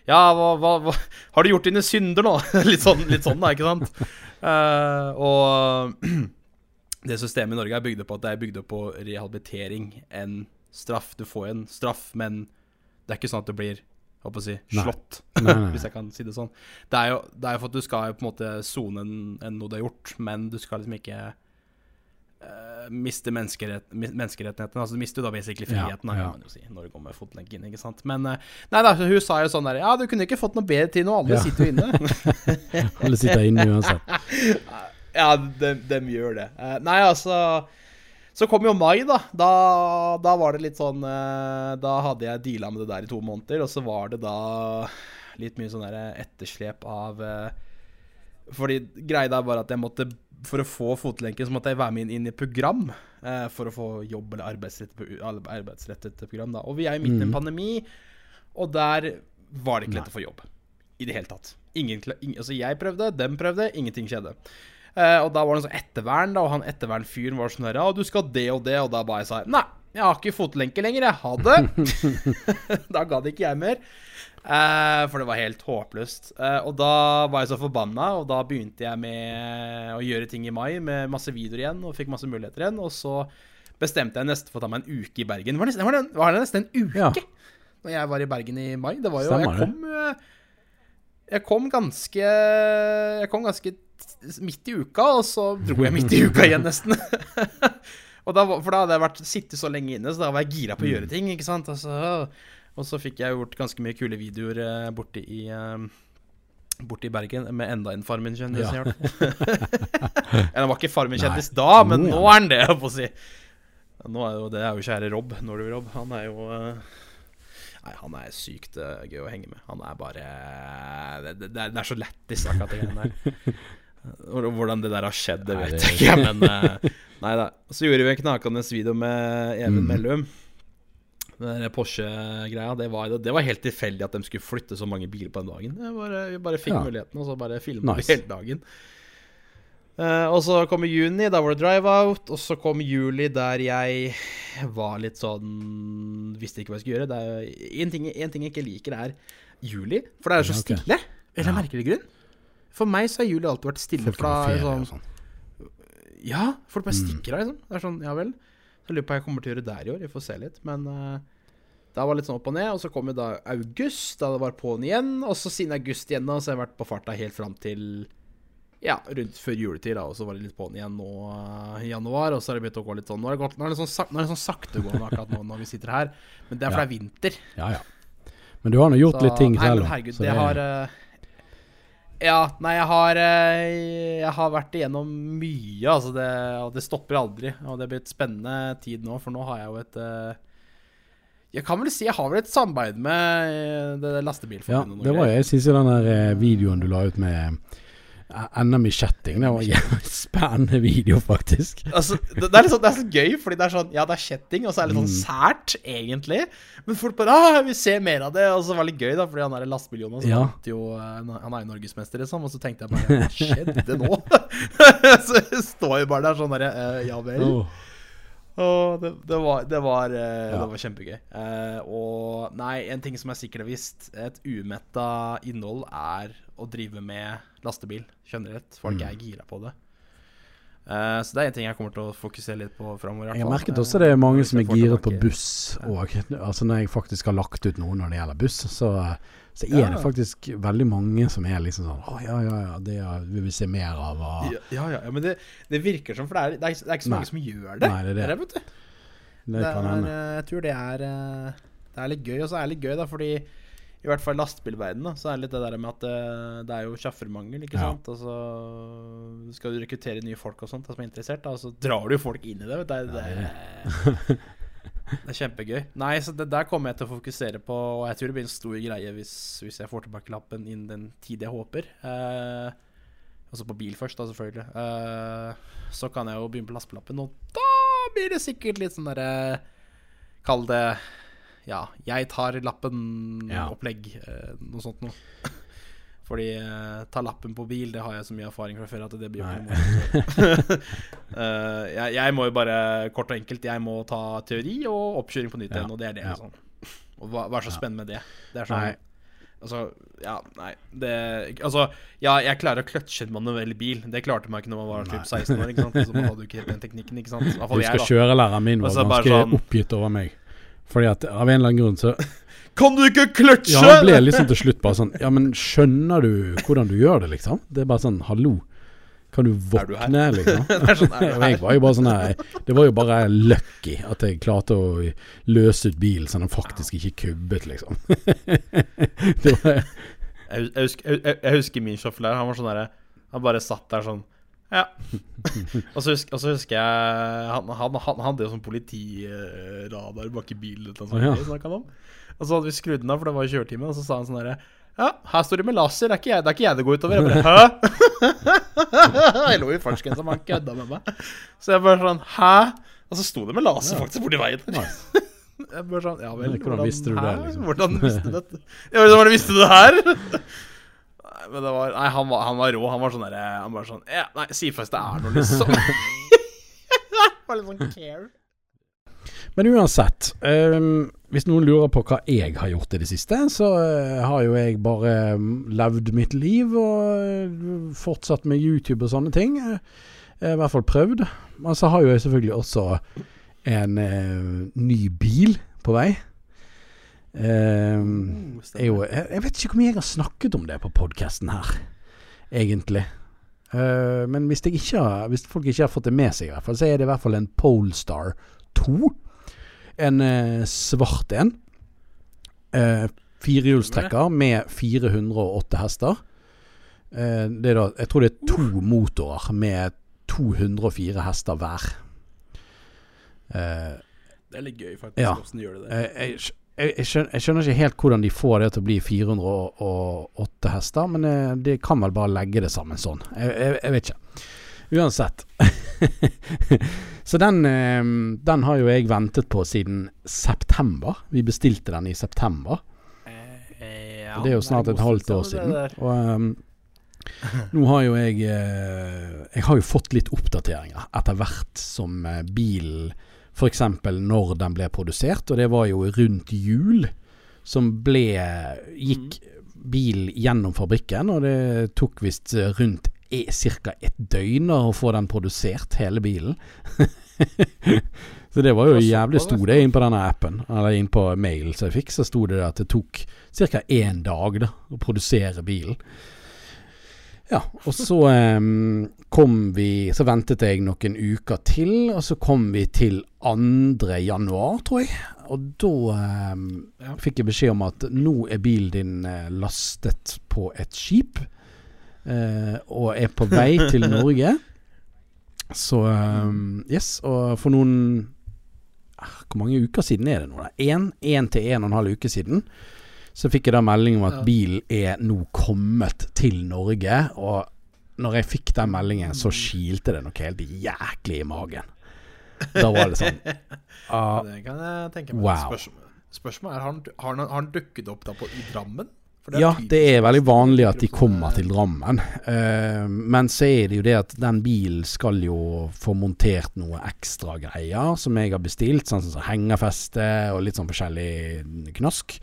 Ja, hva, hva, hva Har du gjort dine synder nå? litt sånn, litt sånn da, ikke sant. Uh, og det systemet i Norge er bygd på at det er bygd på rehabilitering enn straff. Du får en straff, men det er ikke sånn at det blir håper å si, slått, Nei, nei. hvis jeg kan si det sånn. Det er jo, det er for at du skal på en måte sone enn en noe du har gjort, men du skal liksom ikke eh, miste menneskerett, menneskerettighetene. Altså Du mister da basically friheten, ja, ja. kan man jo si, når du går med fotlenke inn. ikke sant? Men eh, nei da, hun sa jo sånn der Ja, du kunne ikke fått noe bedre tid nå, alle Ja. sitter jo inne. Alle sitter inne uansett. Ja, dem, de, gjør det. Eh, nei, altså Så kom jo mai, da. da. Da var det litt sånn Da hadde jeg deala med det der i to måneder, og så var det da litt mye sånn der etterslep av Fordi greia der var at jeg måtte For å få fotlenke, så måtte jeg være med inn, i program. eh, for å få jobb eller arbeidsrettet, arbeidsrettet program. da Og vi er jo midt i en Mhm. pandemi, og der var det ikke lett å få jobb. I det hele tatt. Ingen, ing, altså jeg prøvde, dem prøvde, ingenting skjedde. Eh, og da var det sånn ettervern, da, og han ettervernfyren var sånn herre, du skal det og det, og da bare jeg sa Nei, jeg har ikke fotlenke lenger, jeg. Ha det. da ga det ikke jeg mer. Eh, for det var helt håpløst. Uh, og da var jeg så forbanna, og da begynte jeg med å gjøre ting i mai med masse videoer igjen, og fikk masse muligheter igjen. Og så bestemte jeg nesten for å ta meg en uke i Bergen. Var det var det, var det nesten en uke Ja. Når jeg var i Bergen i mai. Det var jo Stemmer Jeg kom eh, Jeg kom ganske Jeg kom ganske midt i uka, og så dro jeg midt i uka igjen, nesten. og da, for da hadde jeg vært sittet så lenge inne, så da var jeg gira på å gjøre ting. ikke sant? Altså, og så fikk jeg gjort ganske mye kule videoer eh, borte i eh, Borte i Bergen med enda en Farmen-kjendis. Ja. Han var ikke Farmen-kjendis da, men Nå er han det, jeg får si. Nå er jo, det er jo kjære Rob, Nordic Rob. Han er jo eh, Nei, han er sykt gøy å henge med. Han er bare Det, det, det er- det er så lættis, akkurat det greiene der. Hvordan det der har skjedd, det vet jeg ikke, men Nei da. Så gjorde vi en knakende video med Even Mm. Mellum. Den Porsche-greia. Det, var- det var helt tilfeldig at de skulle flytte så mange biler på den dagen. Jeg bare, vi bare fikk Ja. muligheten, og så bare filma Nice. hele dagen. Uh, og så kom juni, da var det drive-out. Og så kom juli, der jeg var litt sånn Visste ikke hva jeg skulle gjøre. Det en ting, en ting jeg ikke liker, er juli. For det er så Ja, okay. stille. Eller Ja. merkelig grunn. For meg så har juli alltid vært stille. Folk er ferie sånn sånn. Ja, folk bare Mm. stikker av, liksom. Det er sånn, ja vel. Jeg lurer på hva jeg kommer til å gjøre der i år. Vi får se litt. Men uh, det var litt sånn opp og ned. Og så kom jo da august, da det var på'n igjen. Og så siden august igjen, da, så har jeg vært på farta helt fram til ja, rundt før juletid, da. Og så var det litt på'n igjen nå eh, i januar. Og så har det begynt å gå litt sånn Nå er det, godt, nå er det, sånn, sak, nå er det sånn saktegående akkurat nå når vi sitter her. Men det er fordi Ja. det er vinter. Ja, ja. Men du har nå gjort Så- litt ting nei, selv. men da, herregud, så det det- har eh, Ja, nei, jeg har eh, Jeg har vært igjennom mye, altså. Det, og det stopper aldri. Og det blir et spennende tid nå, for nå har jeg jo et eh, Jeg kan vel si jeg har vel et samarbeid med det, det Ja, lastebilforbundet. Ja, det var jeg syns i den der eh, videoen du la ut med NM i chatting, det var en spennende video, faktisk. Altså, det, er sånn, det er så gøy, fordi det er sånn Ja, det er kjetting, og så er det litt sånn Mm. sært, egentlig. Men folk bare ah, vil se mer av det.' Og så var det litt gøy, da, fordi han er lastebil-Jonas. Ja. Han er jo norgesmester, liksom. Og så tenkte jeg bare Hva skjedde nå? så jeg står jo bare der sånn derre uh, Ja vel. Oh. Og det, det var, det var, eh, Ja. det var kjempegøy. Eh, og nei, en ting som jeg sikkert har visst, et umetta innhold er å drive med lastebil generelt. Folk Mm. er gira på det. Uh, så det er en ting jeg kommer til å fokusere litt på framover. Jeg har merket også det er mange som er giret på buss òg. Altså når jeg faktisk har lagt ut noe når det gjelder buss, så, så er Ja. det faktisk veldig mange som er liksom sånn Å ja, ja, ja, det er- vil vi se mer av. Og, Ja, ja, ja, men det, det virker som For det er, det er, ikke- det så Nei. mange som gjør det. Nei, det er det. det er, hende. eh, Jeg tror det er eh, Det er litt gøy, og så er det litt gøy, da, fordi i hvert fall lastebilverdenen, så er det litt det der med at det, det er jo sjåførmangel, ikke Ja. sant. Og så skal du rekruttere nye folk og sånt som er interessert, da, og så drar du folk inn i det. Vet du. Det, det, det er kjempegøy. Nei, så det der kommer jeg til å fokusere på, og jeg tror det blir en stor greie hvis, hvis jeg får tilbake lappen innen den tid jeg håper. Eh, altså på bil først, da, selvfølgelig. Eh, så kan jeg jo begynne på lastebillappen, og da blir det sikkert litt sånn derre Kall det ja, jeg tar lappen-opplegg. Ja. noe sånt noe. Fordi eh, ta lappen på bil, det har jeg så mye erfaring fra før at det blir jo. Eh, jeg, jeg må jo bare, kort og enkelt, jeg må ta teori og oppkjøring på nytt Ja. og det er det. Ja. Sånn. Og hva, hva er så spennende med det? Det er sånn. Altså, ja, nei det, Altså, ja, jeg klarer å kløtsje en manuell bil. Det klarte meg ikke når man var typ 16 år. Ikke sant? Så man hadde jo ikke helt den teknikken. Ikke sant? Husker jeg, da. kjørelæreren min var ganske sånn- oppgitt over meg. Fordi at av en eller annen grunn så Kan du ikke kløtsje?! Ja, han ble liksom til slutt bare sånn Ja, men skjønner du hvordan du gjør det, liksom? Det er bare sånn Hallo. Kan du våkne, du liksom? det sånn, er Og jeg var jo bare sånn her Det var jo bare lucky at jeg klarte å løse ut bilen så den faktisk ikke kubbet, liksom. det var Jeg, jeg, husker, jeg, jeg husker min sjåfør. Han var sånn derre Han bare satt der sånn Ja. og, så husker, og så husker jeg Han, han, han hadde jo sånn politiradar bak i bilen. Ja. sånt, han om. Og så hadde vi skrudd den av, for det var jo kjøretime, og så sa han sånn herre Ja, her står det med laser. Det er ikke jeg det, er ikke jeg det går utover. Jeg bare Hæ? jeg lå i fartsgrensa, man kødda med meg. Så jeg bare sånn Hæ? Og så sto det med laser Ja. faktisk borti veien. Nice. Jeg bare sånn, ja vel, Hvordan visste du det, liksom? Hvordan visste du dette? Ja, hvordan visste du det her? Men det var, nei han, var, han var rå. Han var sånn derre Han bare sånn Ja, nei, si først det er noe, liksom. var litt sånn care. Men uansett, Um, hvis noen lurer på hva jeg har gjort i det siste, så uh, har jo jeg bare mm, levd mitt liv og uh, fortsatt med YouTube og sånne ting. Uh, i hvert fall prøvd. Men så har jo jeg selvfølgelig også en eh, ny bil på vei. Er jo, jeg, jeg vet ikke hvor mye jeg har snakket om det på podkasten her, egentlig. Uh, men hvis, ikke hvis folk ikke har fått det med seg, i hvert fall, så er det i hvert fall en Polestar 2. En uh, svart en. Uh, firehjulstrekker med 408 hester. Det er da, jeg tror det er to motorer med 204 hester hver. Uh, Det er litt gøy, faktisk. Ja. Hvordan gjør de det? Eh, jeg, jeg, jeg, skjønner, jeg skjønner ikke helt hvordan de får det til å bli 408 hester, men eh, de kan vel bare legge det sammen sånn. Jeg, jeg, vet ikke. Uansett. Så den, eh, den har jo jeg ventet på siden september. Vi bestilte den i september. Eh, ja, det er jo snart et halvt år siden. Og um, nå har jo jeg Jeg har jo fått litt oppdateringer etter hvert som bilen F.eks. når den ble produsert, og det var jo rundt jul som ble Gikk bil gjennom fabrikken, og det tok visst rundt e, ca. et døgn å få den produsert, hele bilen. så det var jo jævlig sto det inn på denne appen, eller inn på mail som jeg fikk, så sto det at det tok ca. én dag da, å produsere bilen. Ja, og så um, kom vi Så ventet jeg noen uker til, og så kom vi til 2. januar, tror jeg. Og da um, Ja. fikk jeg beskjed om at nå er bilen din eh, lastet på et skip, uh, og er på vei til Norge. Så um, Yes, og for noen ah, Hvor mange uker siden er det nå? Én til en og en halv uke siden så fikk jeg da melding om at bilen er nå kommet til Norge. Og når jeg fikk den meldingen, så kilte det noe helt jæklig i magen. Da var det sånn uh, Det kan jeg tenke meg. Wow. Spørsmål, spørsmålet er har han, har, han, har han dukket opp da på, i Drammen? Det Ja, det er veldig vanlig at de kommer til Drammen. Uh, men så er det jo det at den bilen skal jo få montert noe ekstra greier som jeg har bestilt, sånn som hengerfeste og litt sånn forskjellig knask.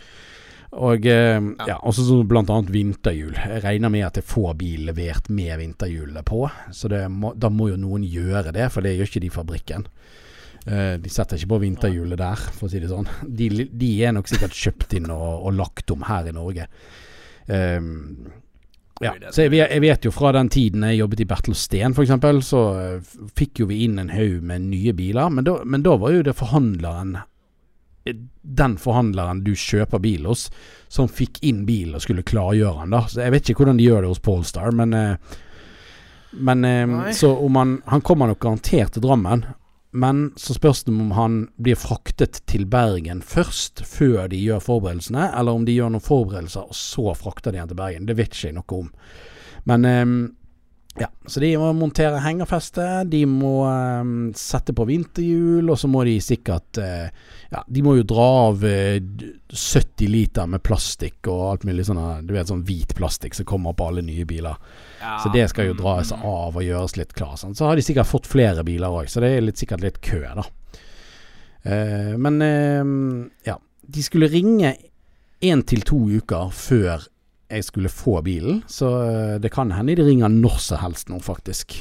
Og eh, ja, også så blant annet vinterhjul. Jeg regner med at jeg får bil levert med vinterhjulene på, så det må, da må jo noen gjøre det, for det gjør ikke de i fabrikken. Eh, de setter ikke på vinterhjulet der, for å si det sånn. De, de er nok sikkert kjøpt inn og, og lagt om her i Norge. Ehm, ja, så jeg jeg vet jo fra den tiden jeg jobbet i Bertel Steen f.eks., så eh, fikk jo vi inn en haug med nye biler. Men da, men da var jo det forhandleren den forhandleren du kjøper bil hos, som fikk inn bilen og skulle klargjøre den. da Så Jeg vet ikke hvordan de gjør det hos Polestar, men eh, Men eh. Så om han Han kommer nok garantert til Drammen. Men så spørs det om han blir fraktet til Bergen først, før de gjør forberedelsene, eller om de gjør noen forberedelser, og så frakter de han til Bergen. Det vet ikke jeg noe om. Men eh, ja, så de må montere hengerfeste, de må um, sette på vinterhjul, og så må de sikkert uh, Ja, de må jo dra av uh, 70 liter med plastikk og alt mulig sånn Du vet sånn hvit plastikk som kommer på alle nye biler. Så det skal jo dras av og gjøres litt klar. Sånn. Så har de sikkert fått flere biler òg, så det er litt, sikkert litt kø, da. Uh, men eh, ja. De skulle ringe én til to uker før jeg skulle få bilen, så eh, det kan hende de ringer når som helst nå, faktisk.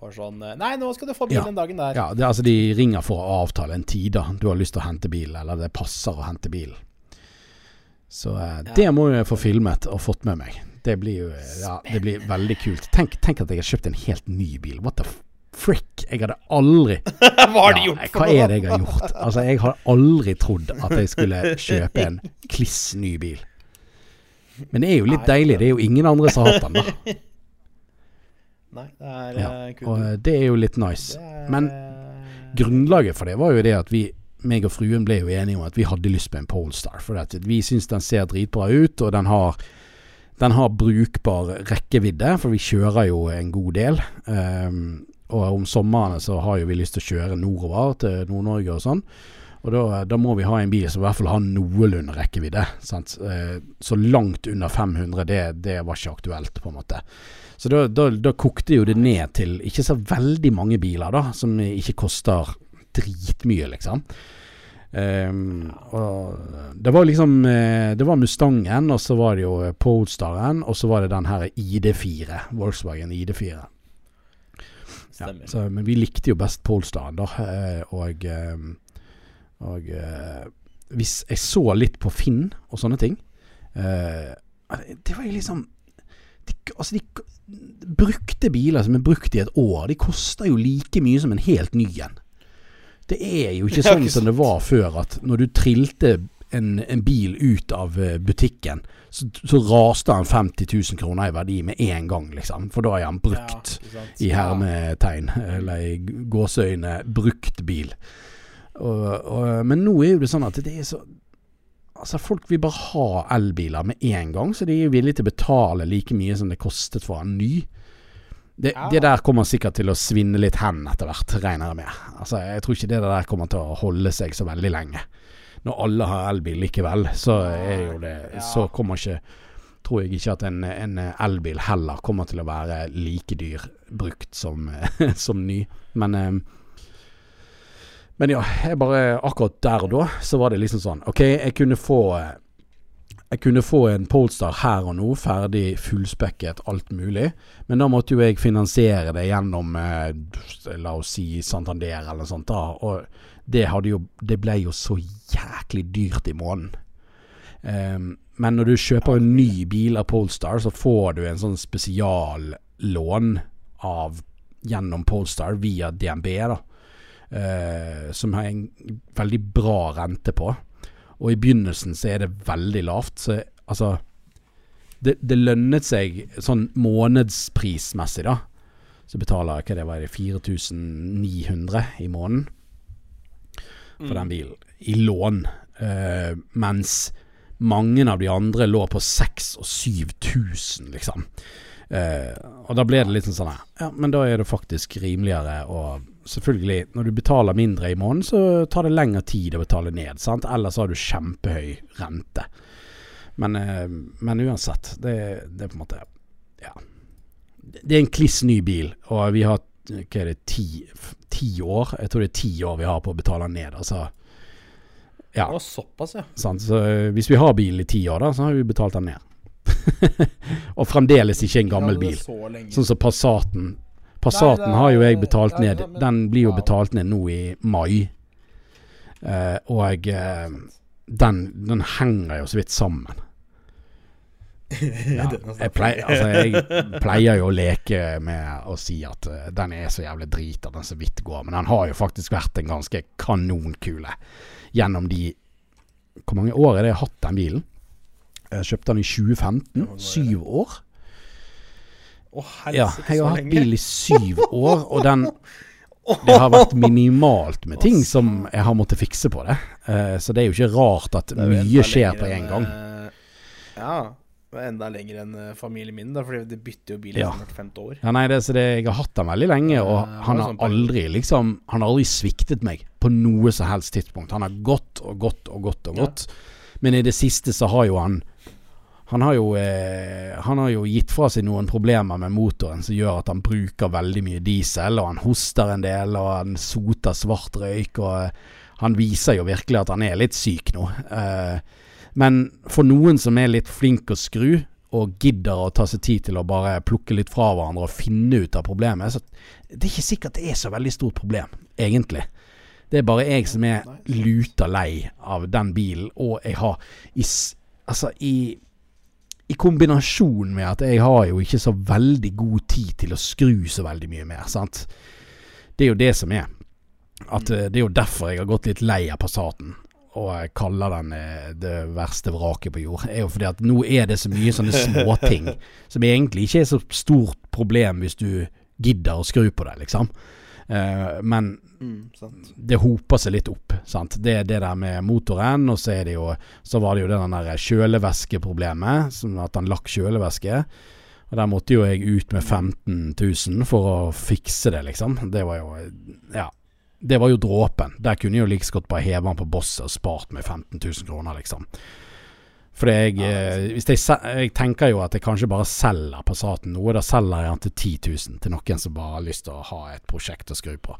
Bare sånn eh, Nei, nå skal du få bil Ja. den dagen der. Ja, det, altså De ringer for å avtale en tid da du har lyst til å hente bil, eller det passer å hente bil. Så eh, det må jeg få filmet og fått med meg. Det blir jo Ja, det blir veldig kult. Tenk, tenk at jeg har kjøpt en helt ny bil. What the frick? Jeg hadde aldri Hva har Ja, gjort Hva er det jeg har gjort? Altså, jeg har aldri trodd at jeg skulle kjøpe en kliss ny bil. Men det er jo litt Nei, deilig. Det er jo ingen andre som har hatt den, da. Nei, det er Ja, eh. Og eh, det er jo litt nice. Er, Men eh, Grunnlaget for det var jo det at vi meg og fruen ble jo enige om at vi hadde lyst på en Polestar. For at vi syns den ser dritbra ut, og den har, den har brukbar rekkevidde, for vi kjører jo en god del. Um, og om somrene så har jo vi lyst til å kjøre nordover til Nord-Norge og sånn. Og da, da må vi ha en bil som i hvert fall har noenlunde rekkevidde. Sant? Eh, Så langt under 500, det, det var ikke aktuelt, på en måte. Så da, da, da kokte jo det ned til ikke så veldig mange biler, da, som ikke koster dritmye, liksom. Um, det var liksom eh, Det var Mustangen, og så var det jo Polestaren, og så var det den her ID4. Volkswagen ID4. Ja, så, men vi likte jo best Polestaren, da. eh, Og, eh, og eh, hvis jeg så litt på Finn og sånne ting eh, Det var jo liksom de, Altså, de brukte biler som er brukt i et år, de koster jo like mye som en helt ny en. Det er jo ikke sånn som det var før, at når du trilte en, en bil ut av eh, butikken, så, så raste han 50 000 kroner i verdi med en gang, liksom. For da er han brukt. Ja. I hermetegn, eller i gåseøyne, brukt bil. Og, og, men nå er jo det sånn at det er så Altså Folk vil bare ha elbiler med en gang, så de er villige til å betale like mye som det kostet for en ny. Det, Ja. det der kommer sikkert til å svinne litt hen etter hvert, regner jeg med. Altså Jeg tror ikke det der kommer til å holde seg så veldig lenge. Når alle har elbil likevel, så er jo det. Så kommer ikke tror jeg ikke at en, en elbil heller kommer til å være like dyr brukt som, som ny. Men eh, Men ja, jeg bare akkurat der og da så var det liksom sånn OK, jeg kunne få jeg kunne få en Polestar her og nå, ferdig fullspekket, alt mulig. Men da måtte jo jeg finansiere det gjennom eh, La oss si Santander eller noe sånt. da Og det, jo, det ble jo så jæklig dyrt i måneden. Um, men når du kjøper en ny bil av Polestar, så får du en sånn spesiallån av gjennom Polestar via DNB, da. Eh, som har en veldig bra rente på. Og i begynnelsen så er det veldig lavt. Så altså Det, det lønnet seg sånn månedsprismessig, da. Så betaler jeg hva det var, 4900 i måneden for den bilen. I lån. Eh, mens mange av de andre lå på 6000 og 7000, liksom. Eh, og da ble det litt sånn her Ja, men da er det faktisk rimeligere å Selvfølgelig, når du betaler mindre i måneden, så tar det lengre tid å betale ned. Sant? Ellers har du kjempehøy rente. Men, eh, men uansett, det, det er på en måte Ja. Det er en kliss ny bil, og vi har hva er det, ti, ti år? Jeg tror det er ti år vi har på å betale ned. Altså Ja. Å, såpass, ja. Sant? Så eh, hvis vi har bil i ti år, da, så har vi betalt den ned. og fremdeles ikke en gammel bil. Sånn som Passaten. Passaten har jo jeg betalt ned. Den blir jo betalt ned nå i mai. Uh, og uh, den, den henger jo så vidt sammen. Ja, jeg, pleier, altså, jeg pleier jo å leke med å si at uh, den er så jævlig drit at den så vidt går, men den har jo faktisk vært en ganske kanonkule gjennom de Hvor mange år er det jeg har hatt den bilen? Jeg kjøpte den i 2015. Syv år. Å, Ja, jeg har hatt bil i syv år, og den Det har vært minimalt med ting som jeg har måttet fikse på det. Eh, så det er jo ikke rart at Det mye skjer på en gang. eh, Ja. Enda lenger enn eh, familien min, da, fordi de bytter jo bil Ja. hvert femte år. Ja, nei, det, så det, Jeg har hatt den veldig lenge, og Eh, han har sånn aldri liksom Han har aldri sviktet meg på noe som helst tidspunkt. Han har gått og gått og gått og Ja. gått. Men i det siste så har jo han han har, jo, eh, han har jo gitt fra seg noen problemer med motoren som gjør at han bruker veldig mye diesel, og han hoster en del, og han soter svart røyk, og eh, han viser jo virkelig at han er litt syk nå. Eh, men for noen som er litt flink å skru, og gidder å ta seg tid til å bare plukke litt fra hverandre og finne ut av problemet, så det er ikke sikkert det er så veldig stort problem, egentlig. Det er bare jeg som er luta lei av den bilen, og jeg har i, Altså, i i kombinasjon med at jeg har jo ikke så veldig god tid til å skru så veldig mye mer, sant. Det er jo det som er. At eh, Det er jo derfor jeg har gått litt lei av Passaten. Og jeg kaller den eh, det verste vraket på jord. er jo fordi at nå er det så mye sånne småting som egentlig ikke er så stort problem hvis du gidder å skru på det, liksom. Eh, men Mm, sant. det hoper seg litt opp. Sant? Det er det der med motoren, og så det jo Så var det jo det der kjølevæskeproblemet, som at han lakk kjølevæske. Og der måtte jo jeg ut med 15 000 for å fikse det, liksom. Det var jo Ja. Det var jo dråpen. Der kunne jeg jo like godt bare heve den på bosset og spart meg 15 000 kroner, liksom. For jeg, eh, jeg, jeg tenker jo at jeg kanskje bare selger Passaten noe. Da selger jeg den til 10 000 til noen som bare har lyst til å ha et prosjekt å skru på.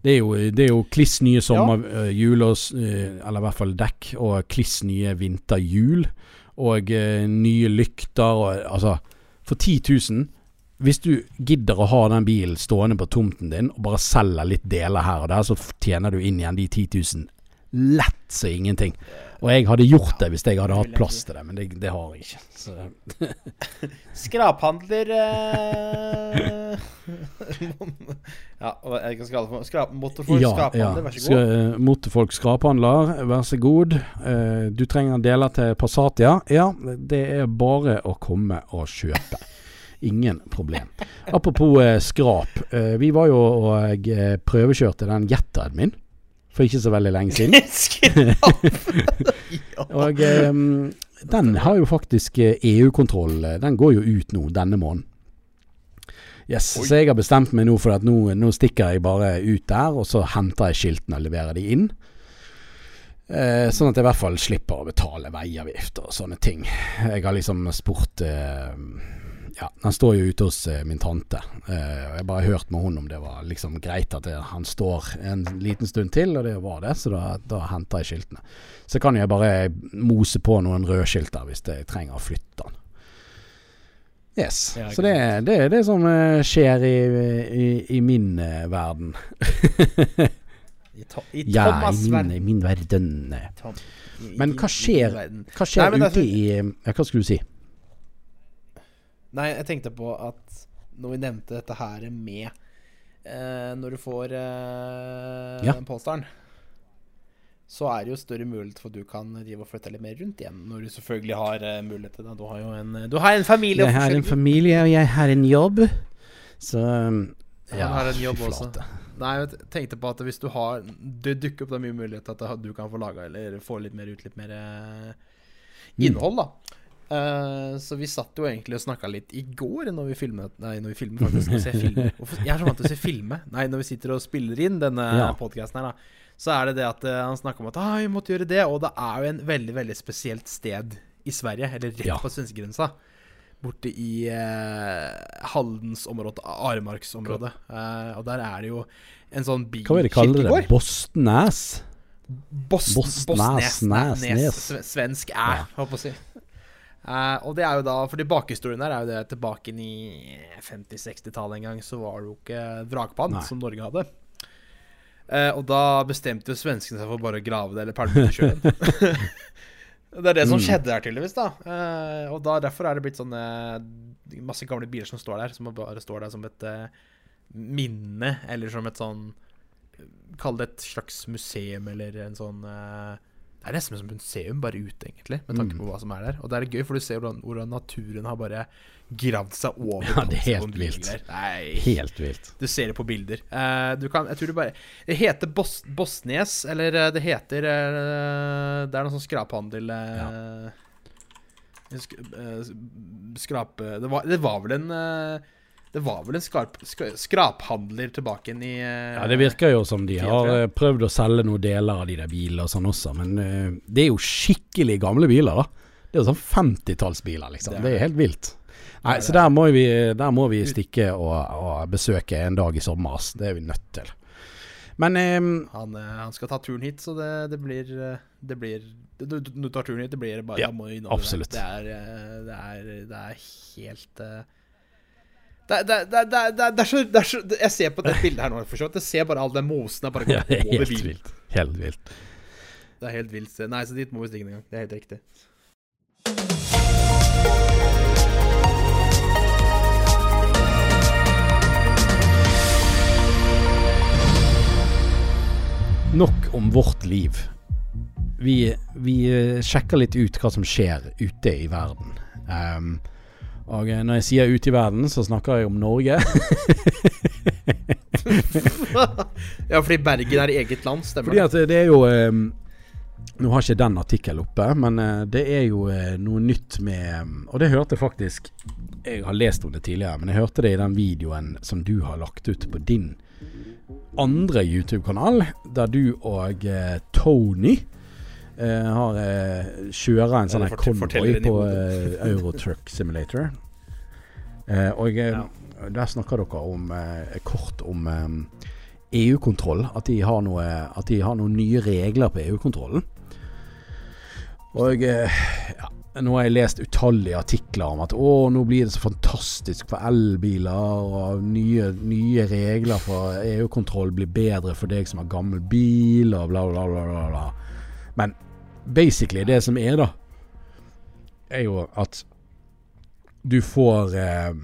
Det er jo, det er jo kliss nye sommerhjul, ja. eh, eller i hvert fall dekk, og kliss nye vinterhjul. Og eh, nye lykter og altså For 10 000 Hvis du gidder å ha den bilen stående på tomten din og bare selger litt deler her og der, så tjener du inn igjen de 10 000 lett som ingenting. Og jeg hadde gjort det hvis jeg hadde hatt plass til det, men det, det har jeg ikke. Så. Skraphandler eh... Ja, jeg kan skrape skrap, Motorfolk skraphandler, vær så god. Skal, eh, motorfolk skraphandler, vær så god. Eh, du trenger deler til Passatia. ja. Ja, det er bare å komme og kjøpe. Ingen problem. Apropos eh, skrap. Eh, vi var jo og eh, prøvekjørte den Jetted min for ikke så veldig lenge siden. Og um, den har jo faktisk eh, EU-kontroll. eh, Den går jo ut nå denne måneden. Yes, Oi. Så jeg har bestemt meg nå for at nå, nå stikker jeg bare ut der, og så henter jeg skiltene og leverer de inn. Eh, sånn at jeg i hvert fall slipper å betale veiavgifter og sånne ting. Jeg har liksom spurt eh, Ja, den står jo ute hos eh, min tante. Eh, jeg bare hørte med hun om det var liksom greit at det, han står en liten stund til, og det var det. Så da, da henter jeg skiltene. Så kan jeg bare mose på noen rødskilter hvis jeg trenger å flytte den. Yes. Ja, så det, det er det som eh, skjer i, i, i min verden. I, to, i Ja, i min, verden. i min verden. Men hva skjer- Hva skjer Nei, ute altså- i ja, Hva skulle du si? Nei, jeg tenkte på at når vi nevnte dette her med eh, Når du får eh, Ja. Polestaren, så er det jo større mulighet for at du kan drive og flytte litt mer rundt igjen. Når du selvfølgelig har eh, mulighet til det. Du har jo en, du har en familie Jeg har en familie, og jeg har en jobb. Så Han har en jobb også. Nei, jeg tenkte på at hvis du har Det dukker opp da mye mulighet til at du kan få laga eller få litt mer ut litt mer eh, Mm. innhold, da. Eh, så vi satt jo egentlig og snakka litt i går når vi filmet Nei, når vi filmer faktisk. Når ser filmer. Jeg er så vant til å se filme. Nei, når vi sitter og spiller inn denne Ja. podkasten her, da. Så er det det at eh, han snakker om at ah, vi måtte gjøre det. Og det er jo en veldig, veldig spesielt sted i Sverige, eller rett Ja. på svenskegrensa. Borte i eh, Haldensområdet, Aremarksområdet. Eh, og der er det jo en sånn Hva vil de kalle det? Bostnæs? Bost, Boss, Bossnes. Næs, Næs, Næs, Nes. Nes. Svensk æ, Ja. holdt på å si. Eh, og det er jo da Fordi bakhistorien her er jo det tilbake inn i 50-60-tallet en gang, så var det jo ikke vrakpant som Norge hadde. Eh, og da bestemte jo svenskene seg for bare å grave det eller pælme det i sjøen. Det er det som Mm. skjedde her, tydeligvis. da Eh, Og da, derfor er det blitt sånne masse gamle biler som står der, som bare står der som et eh, minne, eller som et sånn Kall det et slags museum, eller en sånn eh, Det er nesten som et museum, bare ute, egentlig, med tanke Mm. på hva som er der. Og det er gøy, for du ser hvordan, hvordan naturen har bare gravd seg over Ja, det er helt vilt. Nei, Helt vilt. du ser det på bilder. Uh, du kan, jeg tror du bare Det heter Bos Bosnes, eller eh, det heter uh, Det er noe sånn skraphandel eh, sk eh, Skrape det var, det var vel en Det var vel en skarp, sk skraphandler tilbake inn i eh, Ja, Det virker jo som de har eh, prøvd å selge noen deler av de der bilene og sånn også, men eh, det er jo skikkelig gamle biler, da. Det er jo sånn 50-tallsbiler, liksom. Det er Det er helt vilt. Nei, så der må vi, der må vi stikke og, og besøke en dag i sommer. ass. Det er vi nødt til. Men um, han, han skal ta turen hit, så det, det blir Det blir Du, du, tar turen hit, det blir bare Ja, absolutt. Det det er, det er helt det, er- det, er- det, er- det, er- det, er- det er så, det er så Jeg ser på det bildet her nå, for så vidt. Jeg ser bare all den mosen der bare ja, går det er over helt bilen. vilt. Helt vilt. Det er helt vilt. Nei, så dit må vi stikke en gang. Det er helt riktig. Nok om vårt liv. Vi, vi eh, sjekker litt ut hva som skjer ute i verden. Ehm, og eh, når jeg sier ute i verden, så snakker jeg om Norge. ja, fordi Bergen er eget land, stemmer Fordi at det er jo ehm, Nå har ikke den artikkelen oppe, men eh, det er jo eh, noe nytt med Og det hørte jeg faktisk Jeg har lest om det tidligere, men jeg hørte det i den videoen som du har lagt ut på din andre YouTube-kanal, der du og eh, Tony eh, har eh, kjører en sånn konvoi på eh, Eurotruck Simulator. Eh, og eh, Ja. der snakker dere om eh, kort om eh, EU-kontroll. At, de har at de har noen nye regler på EU-kontrollen. Og eh, ja, nå har jeg lest utallige artikler om at å, nå blir det så fantastisk for elbiler, og nye, nye regler for EU-kontroll blir bedre for deg som har gammel bil, og bla, bla, bla, bla, bla. Men basically, det som er, da, er jo at du får eh,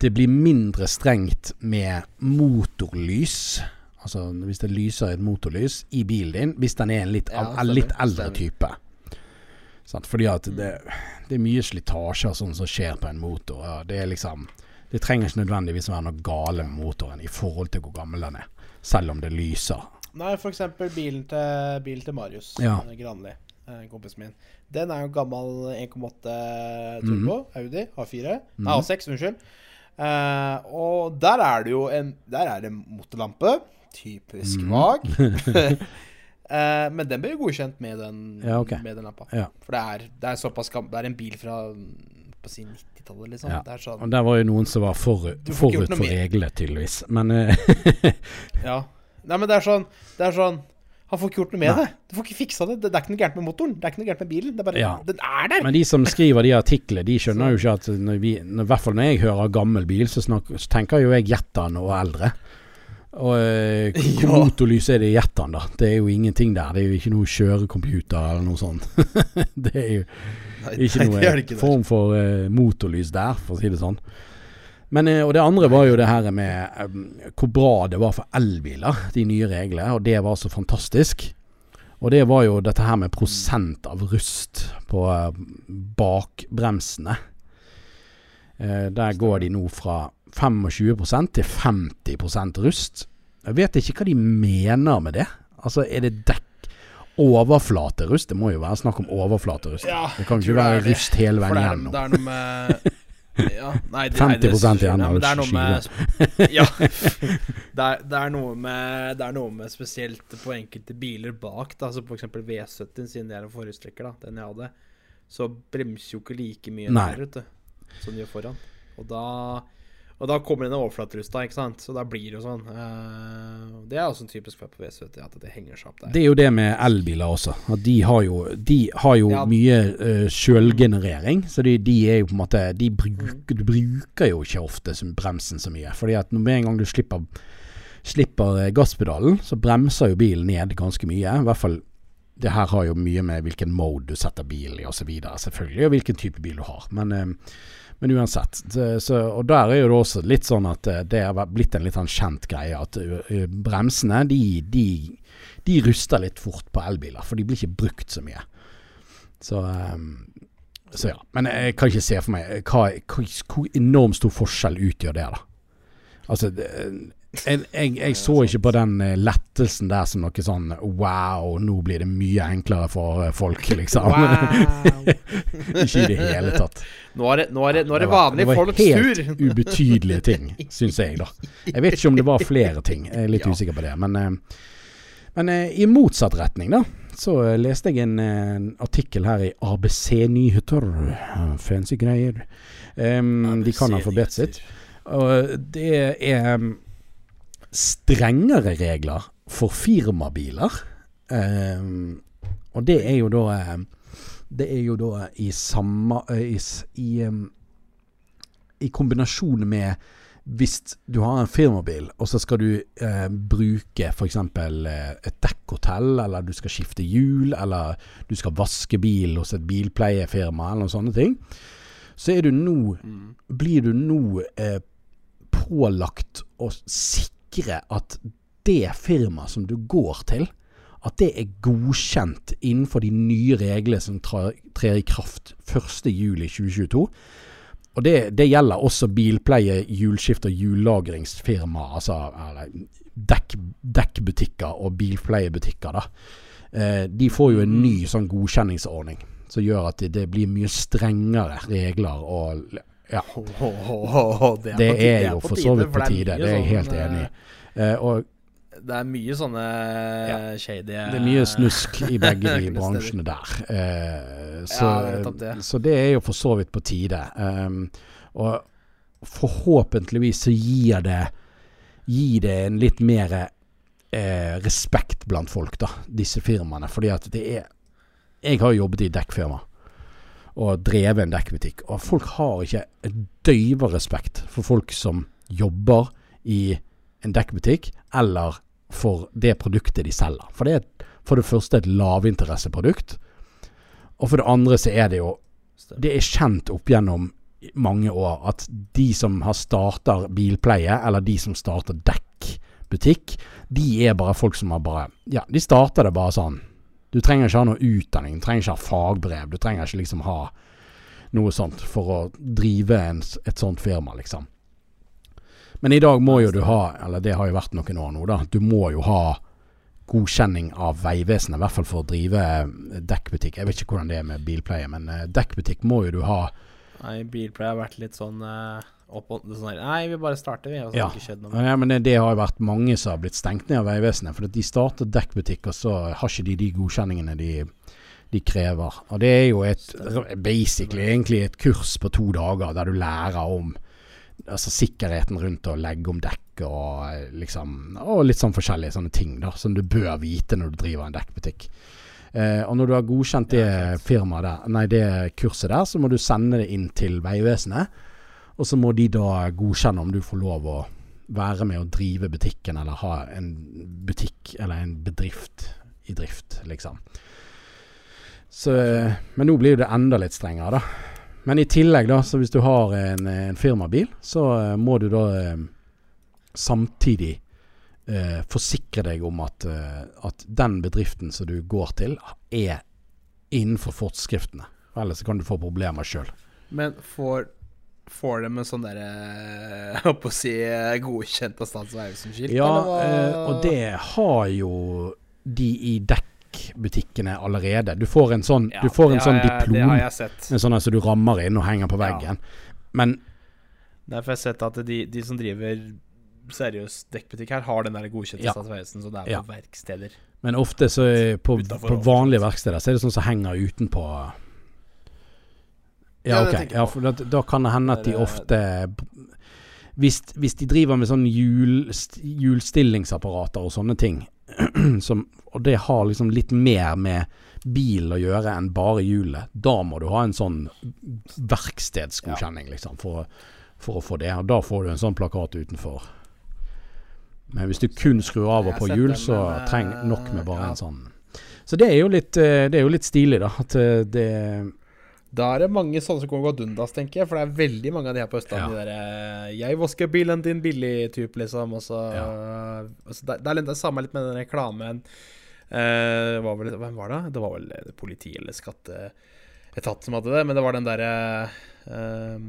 Det blir mindre strengt med motorlys. Altså hvis det lyser et motorlys i bilen din, hvis den er en litt, Ja, stemmer, litt eldre type. Sant? Fordi at det, det er mye slitasje og sånn som skjer på en motor. Ja, det er liksom Det trenger ikke nødvendigvis være noe gale med motoren i forhold til hvor gammel den er. Selv om det lyser. Nei, for eksempel bilen til, bilen til Marius Ja. Granli, eh, kompisen min. Den er jo gammel 1,8 turbo, Audi A4. Nei, A6, unnskyld. Uh, og der er det jo en Der er det motorlampe. Typisk Mhm. vag. uh, men den ble jo godkjent med den, Ja, okay. med den lampa. Ja. For det er, det er såpass gammel Det er en bil fra på si 90-tallet, liksom. Ja. Sånn Og der var jo noen som var gjort forut for reglene, tydeligvis. Men uh, Ja. Nei, men det er sånn Det er sånn Han får ikke gjort noe med Nei. det. Du får ikke fiksa det. Det er ikke noe gærent med motoren. Det er ikke noe gærent med bilen. Det er bare Ja. Den er der! Men de som skriver de artiklene, de skjønner jo ikke at når vi, når, I hvert fall når jeg hører gammel bil, så, snakker, så tenker jo jeg Jettan og eldre. Og eh, Ja. motorlys er det i Jettan, da? Det er jo ingenting der. Det er jo ikke noe kjørecomputer eller noe sånt. det er jo Nei, ikke noe form for uh, motorlys der, for å si det sånn. Men, eh, og det andre var jo det her med um, hvor bra det var for elbiler, de nye reglene. Og det var så fantastisk. Og det var jo dette her med prosent av rust på eh, bakbremsene. Eh, der går de nå fra 25% til 50% rust. Jeg vet ikke hva de mener med det. Altså, er det dekk overflaterust? Det må jo være snakk om overflaterust. Ja, det kan ikke være rust hele veien gjennom. det er noe med ja, nei, det, 50% nei, det, igjen av med Ja. Det er, det, er noe med, det er noe med spesielt på enkelte biler bak, da, så f.eks. V70, siden det er en forhjulstrekker, den jeg hadde, så bremser jo ikke like mye der, vet du, som de gjør foran. Og da, og da kommer den overflaterusta, ikke sant, så da blir det jo sånn. Uh, det er også en typisk feil på V70, at det henger seg opp der. Det er jo det med elbiler også. At de har jo, de har jo Ja. mye uh, sjølgenerering. Så de, de er jo på en måte De bruker, du bruker jo ikke ofte som bremsen så mye. Fordi at med en gang du slipper, slipper eh, gasspedalen, så bremser jo bilen ned ganske mye. I hvert fall det her har jo mye med hvilken mode du setter bilen i osv. Selvfølgelig, og hvilken type bil du har. Men, eh, men uansett. Så, og der er jo det også litt sånn at eh, det har blitt en litt sånn kjent greie at bremsene de, de, de, ruster litt fort på elbiler, for de blir ikke brukt så mye. Så, um, så ja. Men jeg kan ikke se for meg hva, hvor enormt stor forskjell utgjør det, da. Altså, jeg, jeg, jeg, så ikke på den eh, lettelsen der som noe sånn Wow, nå blir det mye enklere for eh, folk, liksom. ikke i det hele tatt. Nå er det, nå er det, nå er det vanlige folks tur. Det var helt ubetydelige ting, syns jeg, da. Jeg vet ikke om det var flere ting. Jeg er litt ja. usikker på det. Men, eh, men, i motsatt retning, da, så leste jeg en, en artikkel her i ABC Nyheter. Fancy greier. Um, de kan alfabetet sitt. Og det er strengere regler for firmabiler. Um, og det er jo da eh, Det er jo da i samme eh, I, i, um, i kombinasjon med hvis du har en firmabil, og så skal du eh, bruke f.eks. Et dekkhotell, eller du skal skifte hjul, eller du skal vaske bil hos et bilpleiefirma, eller noen sånne ting, så er du nå mm. Blir du nå eh, pålagt å sikre sikre at det firmaet som du går til, at det er godkjent innenfor de nye reglene som trer i kraft 1.7.2022. Og det, det, gjelder også bilpleie, hjulskift og hjullagringsfirma, altså dekk, dekkbutikker og bilpleiebutikker. da. Eh, de får jo en ny sånn godkjenningsordning som gjør at det, det blir mye strengere regler og ja. det, er, det er jo for så vidt på tide, det er jeg helt enig i. Uh, og det er mye sånne ja. shady Det er mye snusk i begge de bransjene der. Uh, så, ja, det. så, det er jo for så vidt på tide. Um, og forhåpentligvis så gir det Gir det en litt mer uh, respekt blant folk, da, disse firmaene. Fordi at det er Jeg har jobbet i dekkfirma og drevet en dekkbutikk. Og folk har ikke et døyva respekt for folk som jobber i en dekkbutikk, eller for det produktet de selger. For det er for det første et lavinteresseprodukt, og for det andre så er det jo Det er kjent opp gjennom mange år at de som har starter bilpleie, eller de som starter dekkbutikk, de er bare folk som har bare Ja, de starter det bare sånn du trenger ikke ha noe utdanning, du trenger ikke ha fagbrev. Du trenger ikke liksom ha noe sånt for å drive en, et sånt firma, liksom. Men i dag må jo du ha, eller det har jo vært noen år nå, da. Du må jo ha godkjenning av Vegvesenet, i hvert fall for å drive dekkbutikk. Jeg vet ikke hvordan det er med bilpleie, men uh, dekkbutikk må jo du ha. Nei, bilpleie har vært litt sånn uh, opp og sånn Nei, vi bare starter, vi. Og så ja. ikke skjedd noe. Ja, men det, det har jo vært mange som har blitt stengt ned av Vegvesenet. For de starter dekkbutikk, og så har ikke de de godkjenningene de, de krever. Og det er jo et basically egentlig et kurs på to dager der du lærer om altså sikkerheten rundt å legge om dekk og liksom Og litt sånn forskjellige sånne ting da som du bør vite når du driver en dekkbutikk. Eh, og når du har godkjent det firmaet der, nei det kurset der, så må du sende det inn til Vegvesenet. Og så må de da godkjenne om du får lov å være med å drive butikken, eller ha en butikk eller en bedrift i drift, liksom. Så, men nå blir det enda litt strengere, da. Men i tillegg, da, så hvis du har en, en firmabil, så uh, må du da uh, samtidig uh, forsikre deg om at, at, den bedriften som du går til, er innenfor forskriftene. Ellers kan du få problemer sjøl. Men får Får de en sånn derre Jeg holdt på å si godkjent av Statens vegvesen-skilt? Ja, eh, og det har jo de i dekkbutikkene allerede. Du får en sånn, ja, får en sånn jeg, diplom. En sånn altså du rammer inn og henger på veggen. Ja. Men Derfor har jeg sett at de, de som driver seriøs dekkbutikk her, har den der godkjente ja. Så det er på verksteder. Men ofte så på, på vanlige verksteder så er det sånn som henger utenpå ja, ok. Ja, for da, da, kan det hende at de ofte hvis, hvis de driver med sånn hjul, hjulstillingsapparater og sånne ting, som, og det har liksom litt mer med bil å gjøre enn bare hjulet, da må du ha en sånn verkstedsgodkjenning, liksom, for, for, å få det. Og da får du en sånn plakat utenfor. Men hvis du kun skrur av og på hjul, så trenger nok med bare en sånn Så det er jo litt, eh, det er jo litt stilig, da. At eh, det Da er det mange sånne som kommer gå dundas, tenker jeg. For det er veldig mange av de her på Østlandet. De der, eh, 'Jeg vasker bilen din billig'-type, liksom. Og så, altså, det, det er det samme litt med den reklamen. Uh, var vel, hvem var det? Det var vel eh, politi eller skatteetat som hadde det. Men det var den derre eh,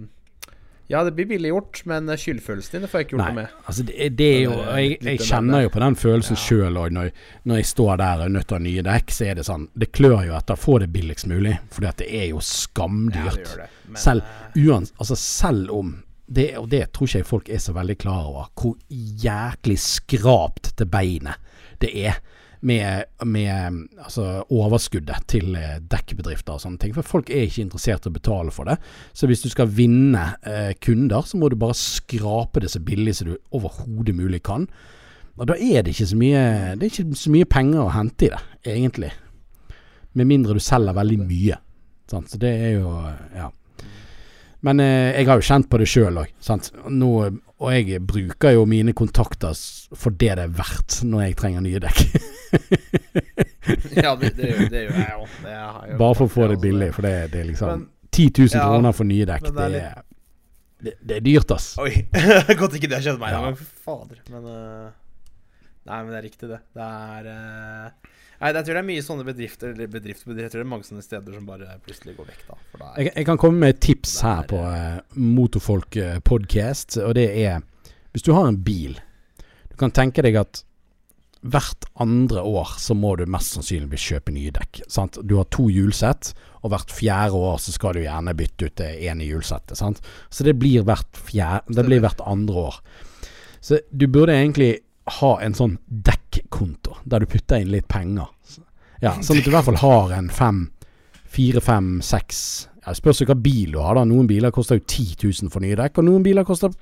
Ja, det blir billig gjort, men skyldfølelsen din får jeg ikke gjort Nei, noe med. altså det, det er jo er Jeg, jeg kjenner jo på den følelsen Ja. sjøl òg, når, når jeg står der og er nødt til å ha nye dekk, så er det sånn Det klør jo etter å få det billigst mulig, for det er jo Ja, skamdyrt. det det. Men, Selv, eh, uans, altså selv om det, Og det tror ikke jeg folk er så veldig klar over, hvor jæklig skrapt til beinet det er med, med altså, overskuddet til eh, dekkbedrifter og sånne ting. For folk er ikke interessert i å betale for det. Så hvis du skal vinne eh, kunder, så må du bare skrape det så billig som du overhodet mulig kan. Og da er det ikke så mye Det er ikke så mye penger å hente i det, egentlig. Med mindre du selger veldig mye. Sant? Så det er jo Ja. Men eh, jeg har jo kjent på det sjøl òg. Og jeg bruker jo mine kontakter for det det er verdt når jeg trenger nye dekk. ja, det, det, det gjør jeg òg. Bare for å få det billig, for det, det er liksom Men- 10 000 Ja, kroner for nye dekk. det Det er er, det, det er dyrt, ass. Oi. Godt ikke det har skjedd meg, Ja. men fader. Men uh, Nei, men det er riktig, det. Det er eh, Nei, jeg tror det er mye sånne bedrifter Eller bedrifter, bedrifter Jeg tror det er mange sånne steder som bare plutselig går vekk, da. Er Jeg, jeg kan komme med et tips er, her på uh, Motorfolk eh, podcast, og det er Hvis du har en bil Du kan tenke deg at hvert andre år så må du mest sannsynlig kjøpe nye dekk. Sant? Du har to hjulsett, og hvert fjerde år så skal du gjerne bytte ut det ene hjulsettet. Sant? Så det blir fjerde, det blir hvert andre år. Så du burde egentlig ha en sånn dekkonto, der du putter inn litt penger. Ja, sånn at du i hvert fall har en fem, fire, fem, seks ja, Det spørs jo hva bil du har. da Noen biler koster jo 10 000 for nye dekk, og noen biler koster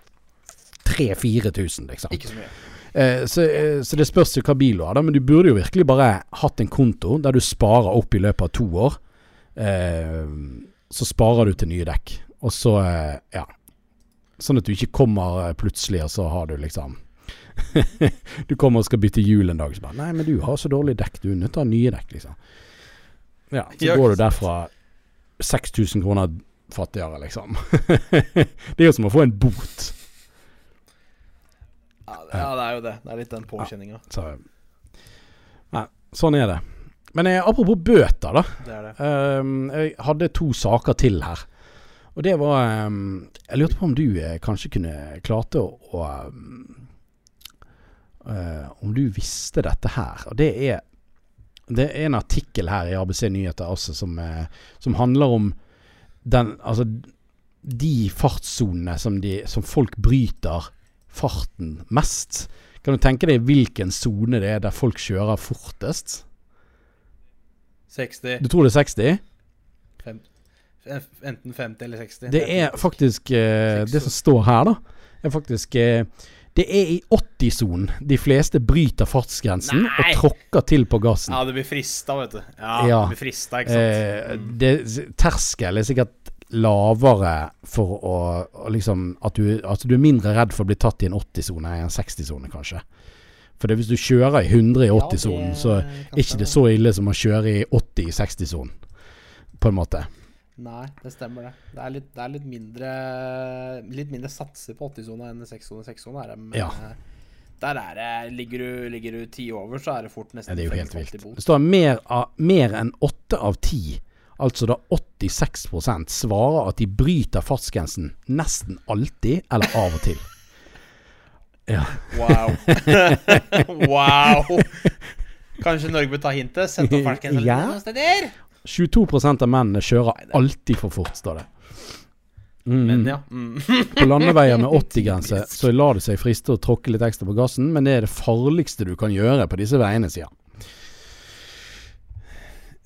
3000-4000, liksom. ikke så mye. Eh, så, eh, så det spørs jo hva bil du har, da. Men du burde jo virkelig bare hatt en konto der du sparer opp i løpet av to år. Eh, så sparer du til nye dekk. Og så, eh, ja Sånn at du ikke kommer eh, plutselig, og så har du liksom Du kommer og skal bytte hjul en dag, så bare Nei, men du har så dårlig dekk, du er nødt til å ha nye dekk, liksom. Ja, så går du derfra 6000 kroner fattigere, liksom. det er jo som å få en bot. Ja, det, er jo det. Det er litt den påkjenninga. Så Nei, sånn er det. Men jeg, apropos bøter, da. Det er det. Um, jeg hadde to saker til her. Og det var um, Jeg lurte på om du eh, kanskje kunne klarte å, å ehm, eh, Om du visste dette her. Og det er Det er en artikkel her i ABC Nyheter også som, uh, som handler om den Altså de fartssonene som, de, som folk bryter farten mest. Kan du tenke deg hvilken sone det er der folk kjører fortest? 60 Du tror det er 60? fem, Enten 50 eller 60. Det er faktisk eh, Det som står her, da, er faktisk eh, Det er i 80-sonen de fleste bryter fartsgrensen Nei! og tråkker til på gassen. Ja, det blir frista, vet du. Ja, Ja. det blir frista, ikke sant. Eh, Mm. det, terskel er sikkert lavere for å, å liksom at du, at du er mindre redd for å bli tatt i en 80-sone enn en 60-sone, kanskje. For det, hvis du kjører i 100 i 80-sonen, så er ikke det så ille som å kjøre i 80 i 60-sonen, på en måte. Nei, det stemmer det. Det er litt, det er litt mindre Litt mindre satser på 80-sona enn 6-sone. 6-sone er det Ja. eh, Der er det Ligger du, ligger du ti over, så er det fort Ja, nesten det er jo helt vilt. Det står mer, av, mer enn 8 av 10, altså da 86% svarer at de bryter fartsgrensen nesten alltid eller av og til. Ja. Wow. wow. Kanskje Norge bør ta hintet? sendt opp fartsgrensen Ja. noen steder? 22% av mennene kjører alltid for fort, står det. Mm. Men ja. Mm. På landeveier med 80-grense så lar det seg friste å tråkke litt ekstra på gassen, men det er det farligste du kan gjøre på disse veiene, sier han.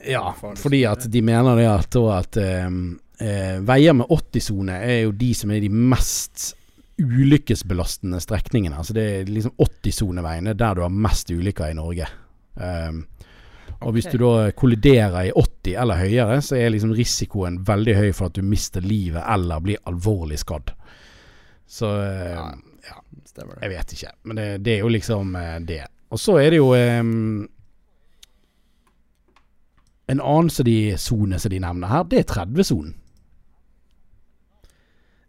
Ja, fordi at de mener det at, at eh, eh, veier med 80-sone er jo de som er de mest ulykkesbelastende strekningene. Altså det er liksom 80-soneveiene der du har mest ulykker i Norge. Um, og hvis du da kolliderer i 80 eller høyere, så er liksom risikoen veldig høy for at du mister livet eller blir alvorlig skadd. Så eh, Ja. ja, jeg vet ikke. Men det, det er jo liksom eh, det. Og så er det jo um, En annen sone som de nevner her, det er 30-sonen.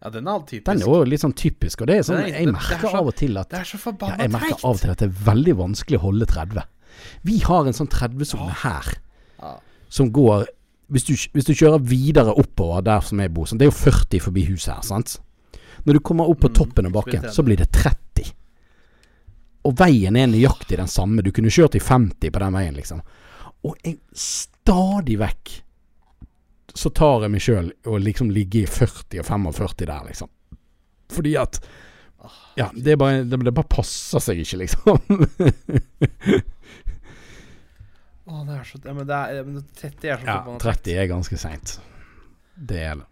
Ja, den er typisk. Den er jo litt sånn typisk, og det er sånn Jeg er merker av og til at Det er så ja, Jeg merker av og til at det er veldig vanskelig å holde 30. Vi har en sånn 30-sone her Ja. som går hvis du, hvis du kjører videre oppover der som jeg bor sånn, Det er jo 40 forbi huset her, sant? Når du kommer opp på Mm, toppen av bakken, så blir det 30. Og veien er nøyaktig den samme. Du kunne kjørt i 50 på den veien, liksom. Og jeg stadig vekk så tar jeg meg sjøl og liksom ligger i 40 og 45 der, liksom. Fordi at Ja, det bare, det, det bare passer seg ikke, liksom. Å, det er så ja, Men det er men 30 er så ja, 30 er ganske seint. Det er det.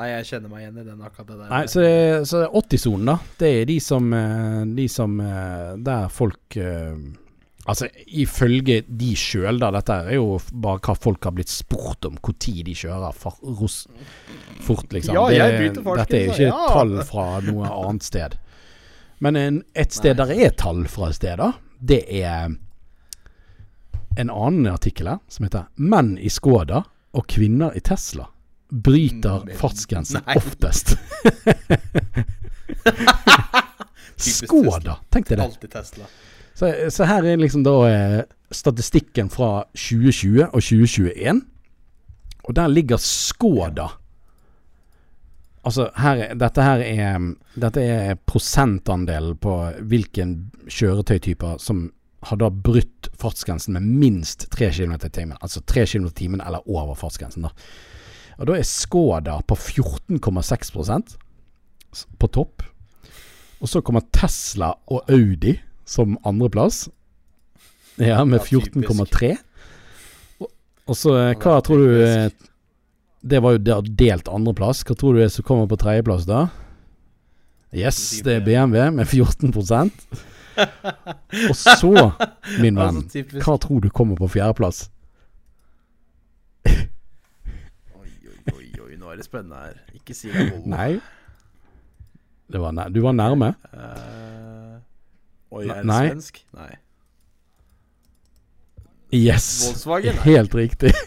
Nei, jeg kjenner meg igjen i den akkurat det der. Nei, så, så 80-sonen, da. Det er de som, eh, de som eh, Der folk eh, Altså, ifølge de sjøl, da. Dette er jo bare hva folk har blitt spurt om. Når de kjører for, ros, fort, liksom. Ja, jeg bryter dette er jo ikke ja. tall fra noe annet sted. Men en, et sted Nei. der er tall fra et sted, da, det er en annen artikkel her som heter 'Menn i Skoda og kvinner i Tesla bryter Men- fartsgrensen Nei. oftest'. Skoda, tenk deg det. Så, så her er liksom da eh, statistikken fra 2020 og 2021. Og der ligger Skoda Altså, her, er- dette her er Dette er prosentandelen på hvilken kjøretøytyper som har da brutt fartsgrensen med minst 3 km i timen. Altså 3 km i timen eller over fartsgrensen, da. Og da er Skoda på 14,6 s- på topp. Og så kommer Tesla og Audi som andreplass. Ja, med 14,3. Og- så eh, hva tror du eh, Det var jo delt andreplass. Hva tror du er som kommer på tredjeplass da? Yes, det er BMW med 14 Og så, min venn, Altså, hva tror du kommer på fjerdeplass? Oi, oi, oi, oi, nå er det spennende her. Ikke si det Volvo. Nei. Det var du var nærme. Uh, oi, er det nei. svensk? Nei. Yes. Volkswagen? Nei. Helt riktig.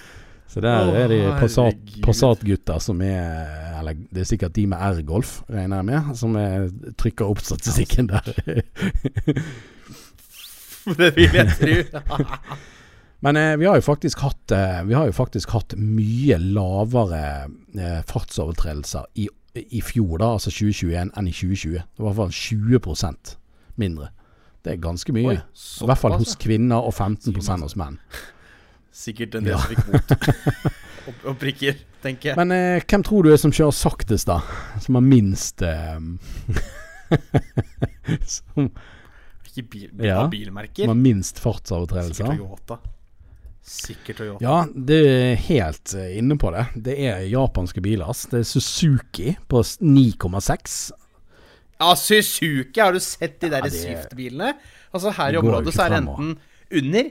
Så der oh, er de Passat, herregud. Passat-gutter som er Eller det er sikkert de med R-Golf, regner jeg med, som er, trykker opp statistikken der. det vil jeg tro. Men eh, vi har jo faktisk hatt eh, Vi har jo faktisk hatt mye lavere eh, fartsovertredelser i, i fjor, da, altså 2021, enn i 2020. Det var i hvert fall 20% mindre. Det er ganske mye. Oi, I hvert fall hos kvinner og 15 Sier hos menn. Sikkert en del som fikk bot. og, og prikker, tenker jeg. Men eh, hvem tror du er som kjører saktest, da? Som har minst eh, Som Ikke bil, Ja. bilmerker? som har minst Sikkert fartsovertredelser? Toyota. Sikkert Toyota. Ja, det er helt eh, inne på det. Det er japanske biler. ass. Det er Suzuki på 9,6. Ja, Suzuki! Har du sett de der Ja, det- Swift-bilene? Altså Her i området så er det enten under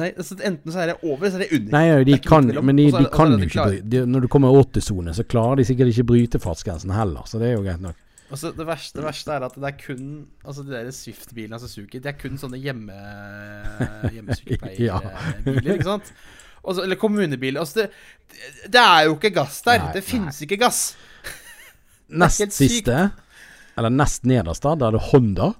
Nei, altså enten så er det over, så er det under. Nei, de Det kan, men de, de kan jo ikke de, Når du kommer i 80-sone, så klarer de sikkert ikke bryte fartsgrensen heller. Så det er jo greit nok. Altså, det, verste, det verste er at det er kun Altså de der Swift-bilene av Suzuki Det er kun sånne hjemme hjemmesykepleierbiler, ikke sant? Altså, eller kommunebiler. Altså, det, det er jo ikke gass der. Nei, det finnes ikke gass. Nest siste, eller nest nederst, da er det Honda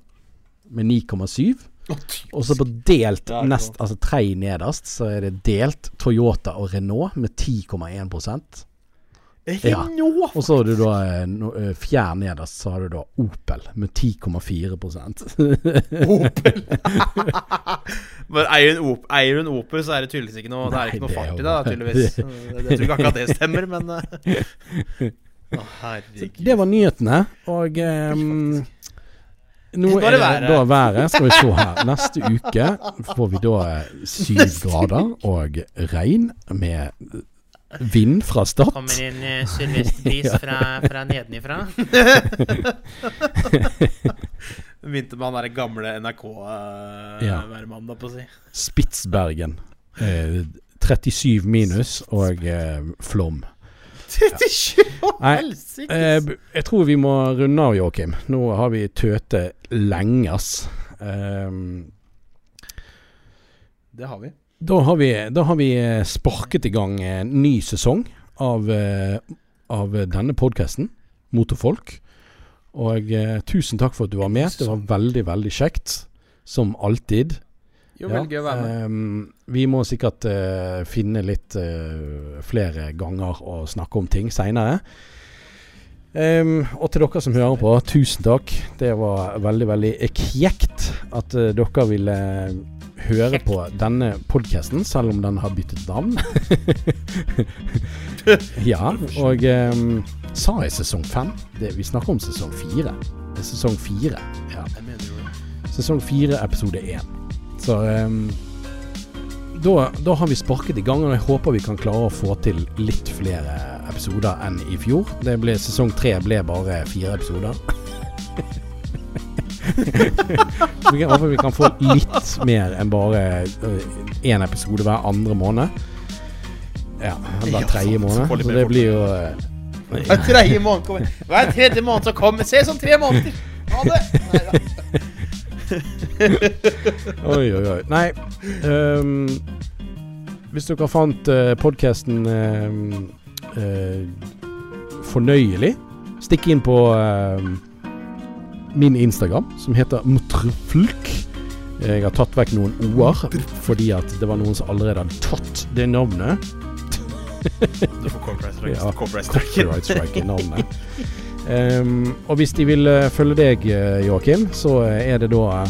med 9,7. Og så på delt nest, altså tre nederst, så er det delt Toyota og Renault med 10,1 Ja. Og så har du da eh, eh, fjær nederst, så har du da Opel med 10,4% Opel. Men eier hun en eier hun Opel, så er det tydeligvis ikke noe Det er ikke noe fart i det, tydeligvis. Jeg tror ikke akkurat det stemmer, men eh. Å, herregud. Det var nyhetene, og ehm, nå er det da været. Skal vi se her. Neste uke får vi da eh, syv grader og regn med vind fra Stad. Kommer inn uh, sørvestbris fra, fra nedenifra. Begynte med han derre gamle NRK-værmannen, Ja. uh, på å si. Spitsbergen. Eh, 37 minus og eh, flom. 37! år! Eh, jeg tror vi må runde av, Joakim. Nå har vi tøte lenge, ass. Um, Det har vi. Da har vi, da har vi eh, sparket i gang en ny sesong av, eh, av denne podkasten, Motorfolk. Og eh, tusen takk for at du var med. Det var veldig, veldig kjekt. Som alltid. Jo, ja. gøy å være med. ehm, vi må sikkert eh, finne litt eh, flere ganger å snakke om ting seinere. og til dere som hører på, tusen takk. Det var veldig, veldig kjekt at uh, dere ville høre på denne podkasten, selv om den har byttet navn. ja, og um, sa jeg sesong fem? Det, vi snakker om sesong fire. Det sesong fire. Ja. Sesong fire, episode én. Så um, da, da har vi sparket i gang, og jeg håper vi kan klare å få til litt flere episoder enn i fjor. Det ble, sesong tre ble bare fire episoder. Vi håper vi kan få litt mer enn bare én episode hver andre måned. Ja, hver tredje måned. Så det blir jo eh, Hver tredje måned kommer Hver tredje måned som kommer. Se sånn tre måneder! Ha det! Neida. Oi, oi, oi. Nei Um, Hvis dere fant uh, podkasten fornøyelig, stikk inn på uh, min Instagram, som heter Mutrflk. Jeg har tatt vekk noen o-er, fordi at det var noen som allerede hadde tatt det navnet. Du får copyright strike. Ja, Copyright strike. Navnet. Ehm, og hvis de vil eh, følge deg, eh, Joakim, så eh, er det da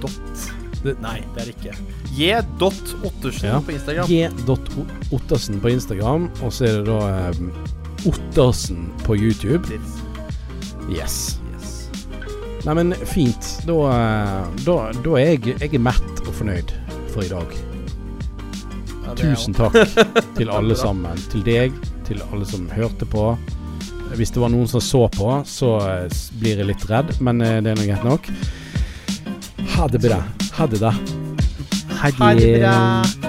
Dot. Det, nei, det er det ikke. J.Ottersen Ja. på Instagram. G.Ottersen på Instagram, og så er det da um, Ottersen på YouTube. Yes. Yes. Nei, men fint. Da, da, da er jeg, jeg er mett og fornøyd for i dag. Ja, Tusen takk til alle sammen. Til deg, til alle som hørte på. Hvis det var noen som så på, så eh, blir jeg litt redd, men eh, det er nå greit nok. Ha det bra. Ha det, da. Ha det.